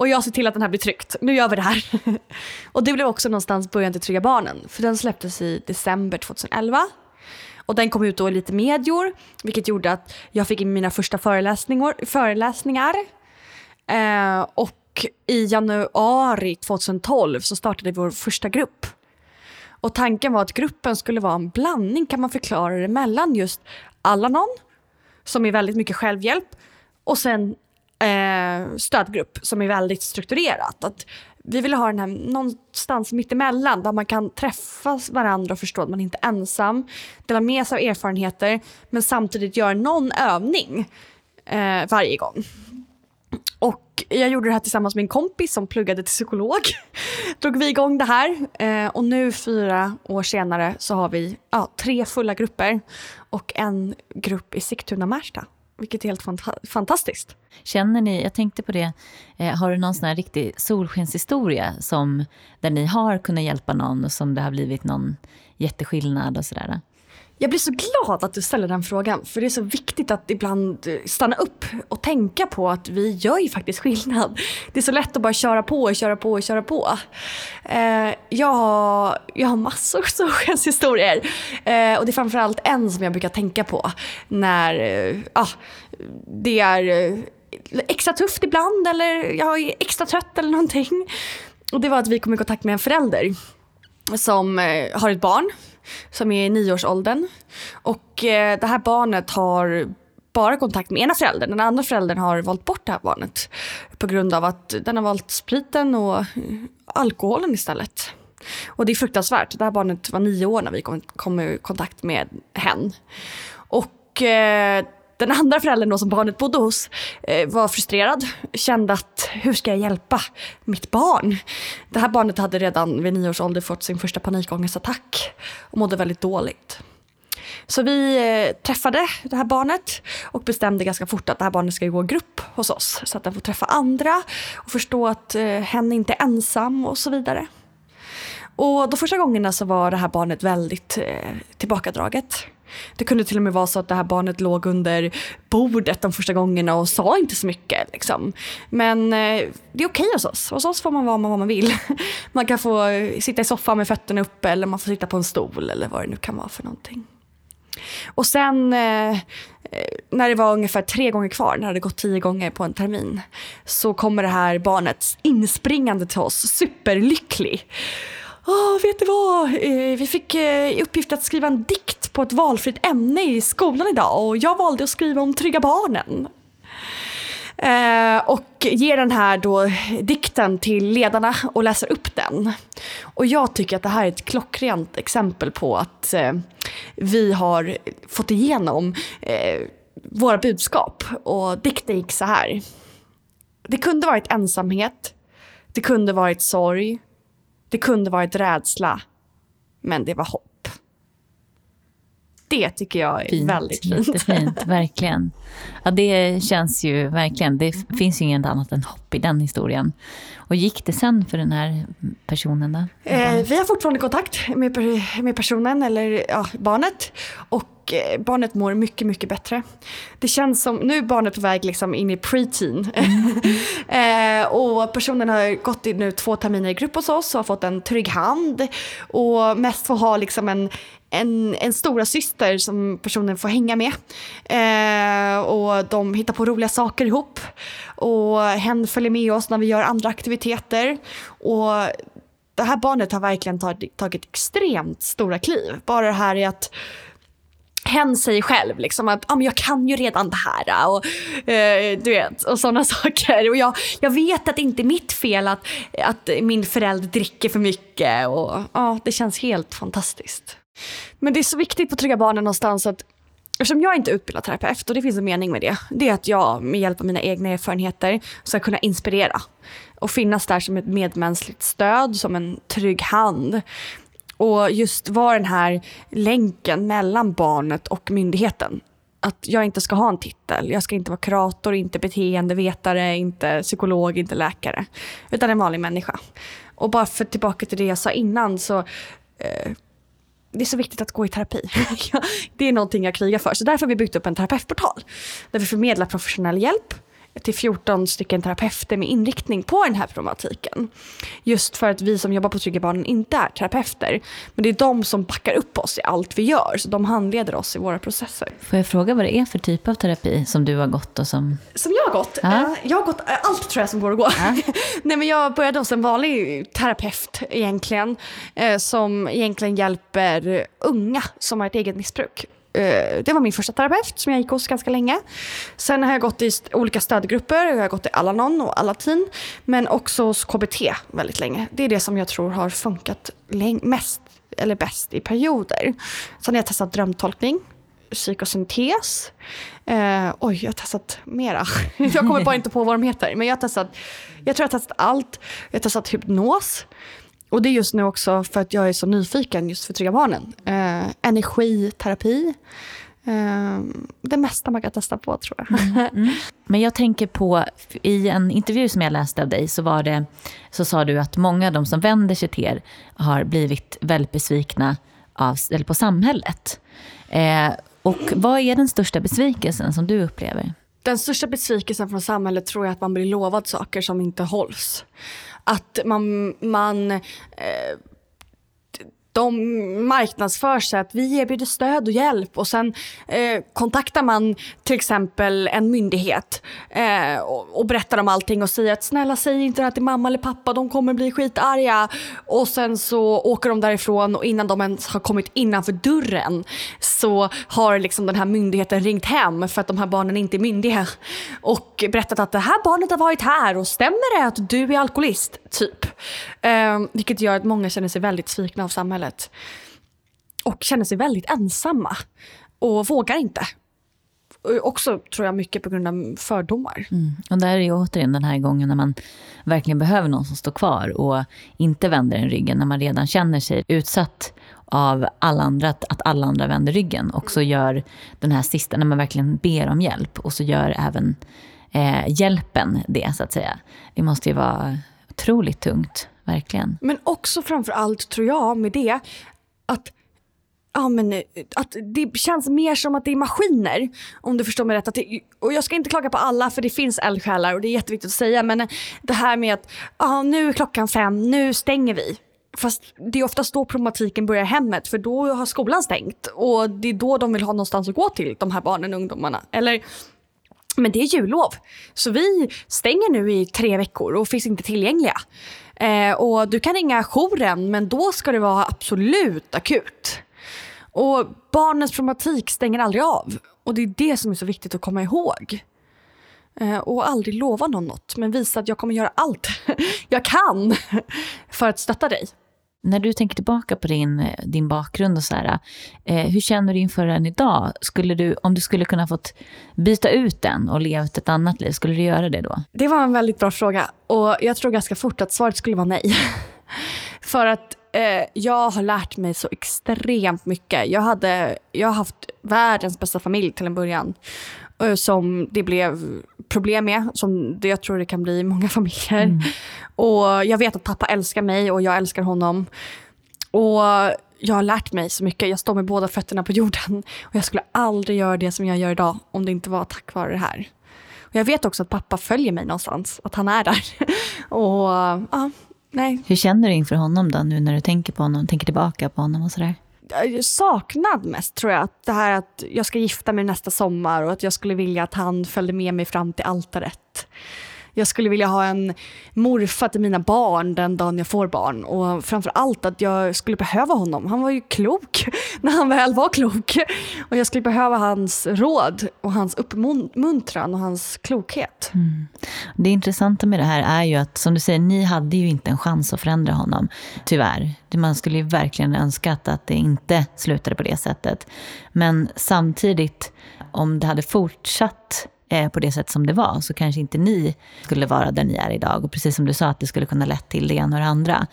och jag ser till att den här blir tryckt. Nu gör vi det här. och det blev också någonstans början till Trygga Barnen. För den släpptes i december 2011. Och den kom ut då i lite medior, vilket gjorde att jag fick in mina första föreläsningar. föreläsningar. Eh, och i januari 2012 så startade vi vår första grupp. Och tanken var att gruppen skulle vara en blandning, kan man förklara det, mellan just Alanon, som är väldigt mycket självhjälp, och sen eh, stödgrupp som är väldigt strukturerat. Att vi ville ha den här någonstans mittemellan där man kan träffa varandra och förstå att man inte är ensam, dela med sig av erfarenheter men samtidigt göra någon övning eh, varje gång. Och jag gjorde det här tillsammans med en kompis som pluggade till psykolog. Drog vi igång det här eh, och nu fyra år senare så har vi ja, tre fulla grupper och en grupp i Sigtuna-Märsta vilket är helt fanta fantastiskt.
Känner ni, jag tänkte på det, eh, har du någon sån här riktig solskenshistoria som, där ni har kunnat hjälpa någon och som det har blivit någon jätteskillnad och sådär?
Jag blir så glad att du ställer den frågan, för det är så viktigt att ibland eh, stanna upp och tänka på att vi gör ju faktiskt skillnad. Det är så lätt att bara köra på och köra på och köra på. Eh, jag, har, jag har massor solskenshistorier eh, och det är framförallt en som jag brukar tänka på när eh, ah, det är eh, extra tufft ibland eller jag är extra trött eller någonting. Och det var att vi kom i kontakt med en förälder som eh, har ett barn som är i nioårsåldern. Och eh, det här barnet har bara kontakt med ena föräldern. Den andra föräldern har valt bort det här barnet på grund av att den har valt spriten och alkoholen istället. Och det är fruktansvärt. Det här barnet var nio år när vi kom, kom i kontakt med hen. Och eh, den andra föräldern då som barnet bodde hos eh, var frustrerad, kände att hur ska jag hjälpa mitt barn? Det här barnet hade redan vid nio års ålder fått sin första panikångestattack och mådde väldigt dåligt. Så vi eh, träffade det här barnet och bestämde ganska fort att det här barnet ska gå i grupp hos oss så att den får träffa andra och förstå att eh, hen inte är ensam och så vidare. Och de första gångerna så var det här barnet väldigt eh, tillbakadraget. Det kunde till och med vara så att det här barnet låg under bordet de första gångerna och sa inte så mycket. Liksom. Men eh, det är okej hos oss. Hos oss får man vara vad man vill. Man kan få eh, sitta i soffan med fötterna uppe eller man får sitta på en stol eller vad det nu kan vara för någonting. Och sen eh, eh när det var ungefär tre gånger kvar, när det hade gått tio gånger på en termin, så kommer det här barnet inspringande till oss, superlycklig oh, vet du vad? Eh, vi fick eh, i uppgift att skriva en dikt på ett valfritt ämne i skolan idag och jag valde att skriva om Trygga Barnen. Eh, och ger den här då dikten till ledarna och läser upp den. Och jag tycker att det här är ett klockrent exempel på att eh, vi har fått igenom våra budskap. Och dikten gick så här. Det kunde varit ensamhet. Det kunde varit sorg. Det kunde varit rädsla, men det var hopp. Det tycker jag är fint, väldigt fint.
Jättefint, verkligen. Ja, det känns ju verkligen, det finns ju inget annat än hopp i den historien. Och gick det sen för den här personen då?
Eh, vi har fortfarande kontakt med, med personen eller ja, barnet. Och eh, barnet mår mycket, mycket bättre. Det känns som, nu är barnet på väg liksom in i preteen. Mm. eh, och personen har gått i nu två terminer i grupp hos oss och har fått en trygg hand. Och mest får ha liksom en, en, en stora syster som personen får hänga med. Eh, och de hittar på roliga saker ihop. Och hen följer med oss när vi gör andra aktiviteter. Och det här barnet har verkligen tagit, tagit extremt stora kliv. Bara det här i att hen säger själv liksom att ah, men jag kan ju redan det här äh. och, eh, du vet, och sådana saker. Och jag, jag vet att det inte är mitt fel att, att min förälder dricker för mycket. Och, ah, det känns helt fantastiskt. Men det är så viktigt på Trygga Barnen någonstans att Eftersom jag inte är utbildad terapeut, och det finns en mening med det, det är att jag med hjälp av mina egna erfarenheter ska kunna inspirera och finnas där som ett medmänskligt stöd, som en trygg hand. Och just vara den här länken mellan barnet och myndigheten. Att jag inte ska ha en titel. Jag ska inte vara kurator, inte beteendevetare, inte psykolog, inte läkare. Utan en vanlig människa. Och bara för tillbaka till det jag sa innan så eh, det är så viktigt att gå i terapi. det är någonting jag krigar för. Så därför har vi byggt upp en terapeutportal. Där vi förmedlar professionell hjälp till 14 stycken terapeuter med inriktning på den här problematiken. Just för att vi som jobbar på Trygga Barnen inte är terapeuter. Men det är de som backar upp oss i allt vi gör. Så de handleder oss i våra processer.
Får jag fråga vad det är för typ av terapi som du har gått och som...
Som jag har gått? Ja. Jag har gått allt tror jag som går att gå. Ja. Nej, men jag började hos en vanlig terapeut egentligen. Som egentligen hjälper unga som har ett eget missbruk. Eh, det var min första terapeut som jag gick hos ganska länge. Sen har jag gått i olika stödgrupper, jag har gått i Alanon och Alatin, men också hos KBT väldigt länge. Det är det som jag tror har funkat mest eller bäst i perioder. Sen har jag testat drömtolkning, psykosyntes. Eh, oj, jag har testat mera. jag kommer bara inte på vad de heter. Men jag har testat, jag tror jag har testat allt. Jag har testat hypnos. Och det är just nu också för att jag är så nyfiken just för Trygga Barnen. Eh, energiterapi. Eh, det mesta man kan testa på tror jag. Mm, mm.
Men jag tänker på, i en intervju som jag läste av dig så, var det, så sa du att många av de som vänder sig till er har blivit väldigt besvikna av, eller på samhället. Eh, och vad är den största besvikelsen som du upplever?
Den största besvikelsen från samhället tror jag att man blir lovad saker som inte hålls att man, man eh, de marknadsför sig att vi erbjuder stöd och hjälp och sen eh, kontaktar man till exempel en myndighet eh, och, och, berättar om allting och säger att snälla säg inte det här till mamma eller pappa, de kommer bli skitarga. Och sen så åker de därifrån och innan de ens har kommit innanför dörren så har liksom den här myndigheten ringt hem för att de här barnen inte är myndiga och berättat att det här barnet har varit här och stämmer det att du är alkoholist? Typ. Eh, vilket gör att många känner sig väldigt svikna av samhället. Och känner sig väldigt ensamma. Och vågar inte. Också tror jag mycket på grund av fördomar.
Mm. Och där är ju återigen den här gången när man verkligen behöver någon som står kvar och inte vänder en ryggen. När man redan känner sig utsatt av alla andra, att alla andra vänder ryggen. Och så gör den här sista, när man verkligen ber om hjälp. Och så gör även eh, hjälpen det, så att säga. Det måste ju vara otroligt tungt, verkligen.
Men också framför allt tror jag med det att Ja, men, att det känns mer som att det är maskiner. Om du förstår mig rätt. Att det, och jag ska inte klaga på alla för det finns eldsjälar och det är jätteviktigt att säga. Men det här med att ja, nu är klockan fem, nu stänger vi. Fast det är oftast då problematiken börjar i hemmet för då har skolan stängt. Och det är då de vill ha någonstans att gå till, de här barnen och ungdomarna. Eller men det är jullov, så vi stänger nu i tre veckor och finns inte tillgängliga. Eh, och du kan ringa jouren, men då ska det vara absolut akut. Och barnens problematik stänger aldrig av. Och det är det som är så viktigt att komma ihåg. Eh, och aldrig lova någon något, men visa att jag kommer göra allt jag kan för att stötta dig.
När du tänker tillbaka på din, din bakgrund och så här, eh, hur känner du inför den idag? Skulle du, om du skulle kunna fått byta ut den och leva ett annat liv, skulle du göra det då?
Det var en väldigt bra fråga och jag tror ganska fort att svaret skulle vara nej. För att eh, jag har lärt mig så extremt mycket. Jag, hade, jag har haft världens bästa familj till en början. Eh, som det blev problem med, som jag tror det kan bli i många familjer. Mm. Och jag vet att pappa älskar mig och jag älskar honom. Och jag har lärt mig så mycket. Jag står med båda fötterna på jorden. Och jag skulle aldrig göra det som jag gör idag om det inte var tack vare det här. Och jag vet också att pappa följer mig någonstans, att han är där. och ja, nej.
Hur känner du inför honom då, nu när du tänker på honom, tänker tillbaka på honom och sådär?
Saknad mest tror jag. Det här att jag ska gifta mig nästa sommar och att jag skulle vilja att han följde med mig fram till altaret. Jag skulle vilja ha en morfar till mina barn den dagen jag får barn. Och framför allt att jag skulle behöva honom. Han var ju klok när han väl var klok. Och jag skulle behöva hans råd och hans uppmuntran och hans klokhet. Mm.
Det intressanta med det här är ju att, som du säger, ni hade ju inte en chans att förändra honom. Tyvärr. Man skulle ju verkligen önskat att det inte slutade på det sättet. Men samtidigt, om det hade fortsatt Eh, på det sätt som det var så kanske inte ni skulle vara där ni är idag. Och precis som du sa att det skulle kunna lett till det ena och det andra.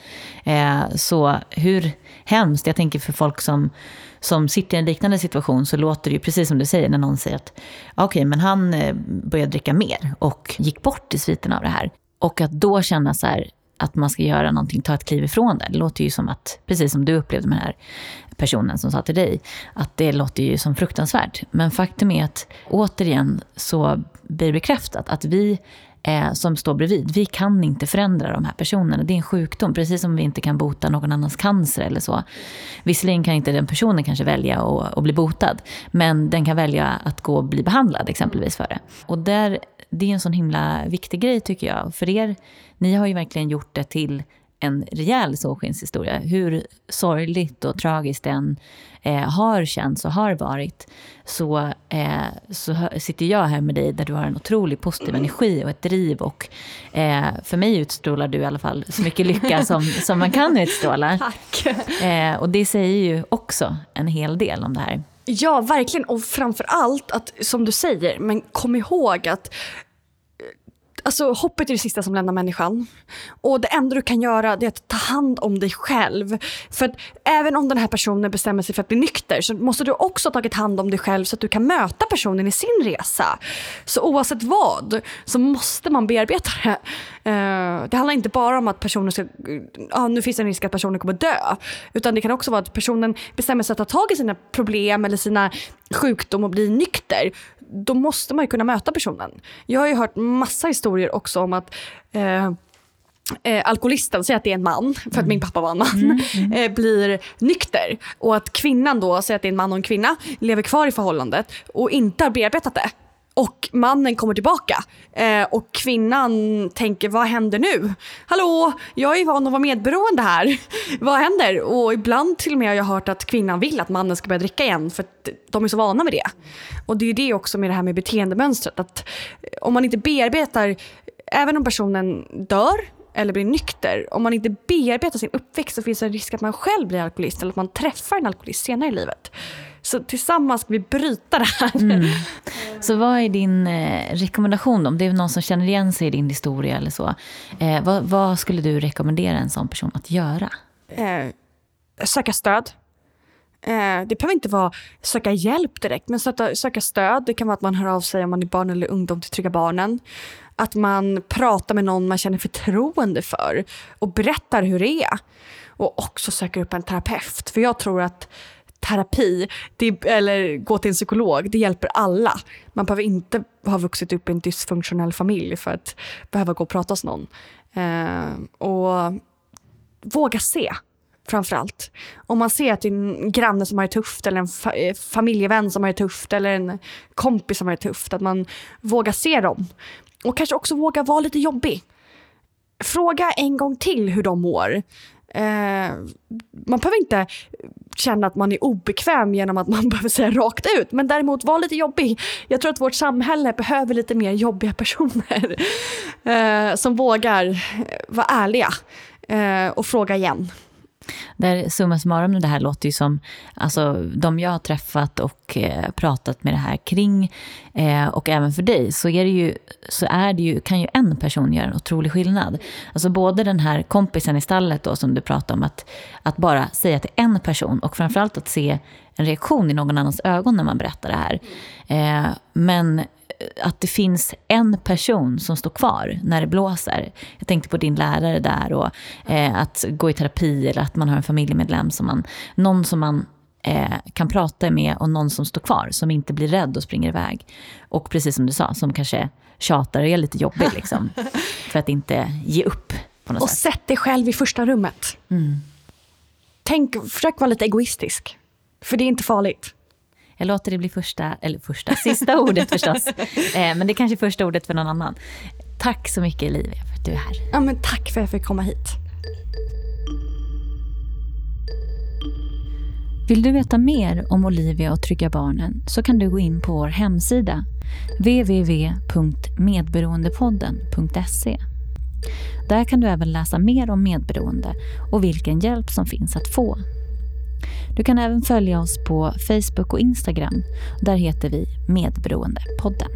Eh, så hur hemskt, jag tänker för folk som, som sitter i en liknande situation så låter det ju precis som du säger när någon säger att okej, okay, men han eh, började dricka mer och gick bort i sviten av det här. Och att då känna så här, att man ska göra någonting, ta ett kliv ifrån det. Det låter ju som att, precis som du upplevde med den här personen som sa till dig, att det låter ju som fruktansvärt. Men faktum är att återigen så blir det bekräftat att vi eh, som står bredvid, vi kan inte förändra de här personerna. Det är en sjukdom, precis som vi inte kan bota någon annans cancer eller så. Visserligen kan inte den personen kanske välja att, att bli botad, men den kan välja att gå och bli behandlad exempelvis för det. Och där, det är en sån himla viktig grej tycker jag. För er, ni har ju verkligen gjort det till en rejäl solskenshistoria. Hur sorgligt och tragiskt den eh, har känts och har varit så, eh, så sitter jag här med dig där du har en otrolig positiv energi och ett driv. Och eh, för mig utstrålar du i alla fall så mycket lycka som, som man kan utstråla.
Tack.
Eh, och det säger ju också en hel del om det här.
Ja, verkligen. Och framför allt, att, som du säger, men kom ihåg att Alltså hoppet är det sista som lämnar människan. Och det enda du kan göra är att ta hand om dig själv. För att även om den här personen bestämmer sig för att bli nykter så måste du också ha tagit hand om dig själv så att du kan möta personen i sin resa. Så oavsett vad så måste man bearbeta det. Uh, det handlar inte bara om att personen ska, uh, nu finns det en risk att personen kommer dö. Utan det kan också vara att personen bestämmer sig att ta tag i sina problem eller sina sjukdom och bli nykter då måste man kunna möta personen. Jag har ju hört massa historier också om att eh, Eh, alkoholisten, säg att det är en man, för att mm. min pappa var en man, mm, mm. Eh, blir nykter. Och att kvinnan då, säg att det är en man och en kvinna, lever kvar i förhållandet och inte har bearbetat det. Och mannen kommer tillbaka eh, och kvinnan tänker vad händer nu? Hallå, jag är van att vara medberoende här. vad händer? Och ibland till och med har jag hört att kvinnan vill att mannen ska börja dricka igen för att de är så vana med det. Och det är det också med det här med beteendemönstret. Att eh, om man inte bearbetar, även om personen dör eller blir nykter, om man inte bearbetar sin uppväxt så finns det en risk att man själv blir alkoholist eller att man träffar en alkoholist senare i livet. Så tillsammans ska vi bryta det här. Mm.
Så vad är din eh, rekommendation då? Om det är någon som känner igen sig i din historia eller så. Eh, vad, vad, skulle du rekommendera en sån person att göra?
Eh, söka stöd. Eh, det behöver inte vara söka hjälp direkt, men söka, söka stöd. Det kan vara att man hör av sig om man är barn eller ungdom till Trygga Barnen. Att man pratar med någon man känner förtroende för och berättar hur det är. Och också söker upp en terapeut. För jag tror att terapi det, eller gå till en psykolog, det hjälper alla. Man behöver inte ha vuxit upp i en dysfunktionell familj för att behöva gå och prata hos någon. Eh, och våga se framför allt. Om man ser att det är en granne som har det tufft eller en fa eh, familjevän som har det tufft eller en kompis som har det tufft, att man vågar se dem. Och kanske också våga vara lite jobbig. Fråga en gång till hur de mår. Eh, man behöver inte känna att man är obekväm genom att man behöver säga rakt ut, men däremot var lite jobbig. Jag tror att vårt samhälle behöver lite mer jobbiga personer eh, som vågar vara ärliga eh, och fråga igen.
Där summa summarum, det här låter ju som, alltså de jag har träffat och eh, pratat med det här kring, eh, och även för dig, så, är det ju, så är det ju, kan ju en person göra en otrolig skillnad. Alltså både den här kompisen i stallet då, som du pratade om, att, att bara säga till en person och framförallt att se en reaktion i någon annans ögon när man berättar det här. Eh, men att det finns en person som står kvar när det blåser. Jag tänkte på din lärare där och eh, att gå i terapi eller att man har en familjemedlem som man, någon som man eh, kan prata med och någon som står kvar, som inte blir rädd och springer iväg. Och precis som du sa, som kanske tjatar och är lite jobbig liksom, för att inte ge upp. På något
och
sätt.
sätt dig själv i första rummet. Mm. Tänk, försök vara lite egoistisk. För det är inte farligt.
Jag låter det bli första, eller första, sista ordet förstås. Eh, men det är kanske första ordet för någon annan. Tack så mycket Olivia för att du är här.
Ja, men tack för att jag fick komma hit.
Vill du veta mer om Olivia och Trygga Barnen så kan du gå in på vår hemsida www.medberoendepodden.se. Där kan du även läsa mer om medberoende och vilken hjälp som finns att få. Du kan även följa oss på Facebook och Instagram. Där heter vi Medberoendepodden.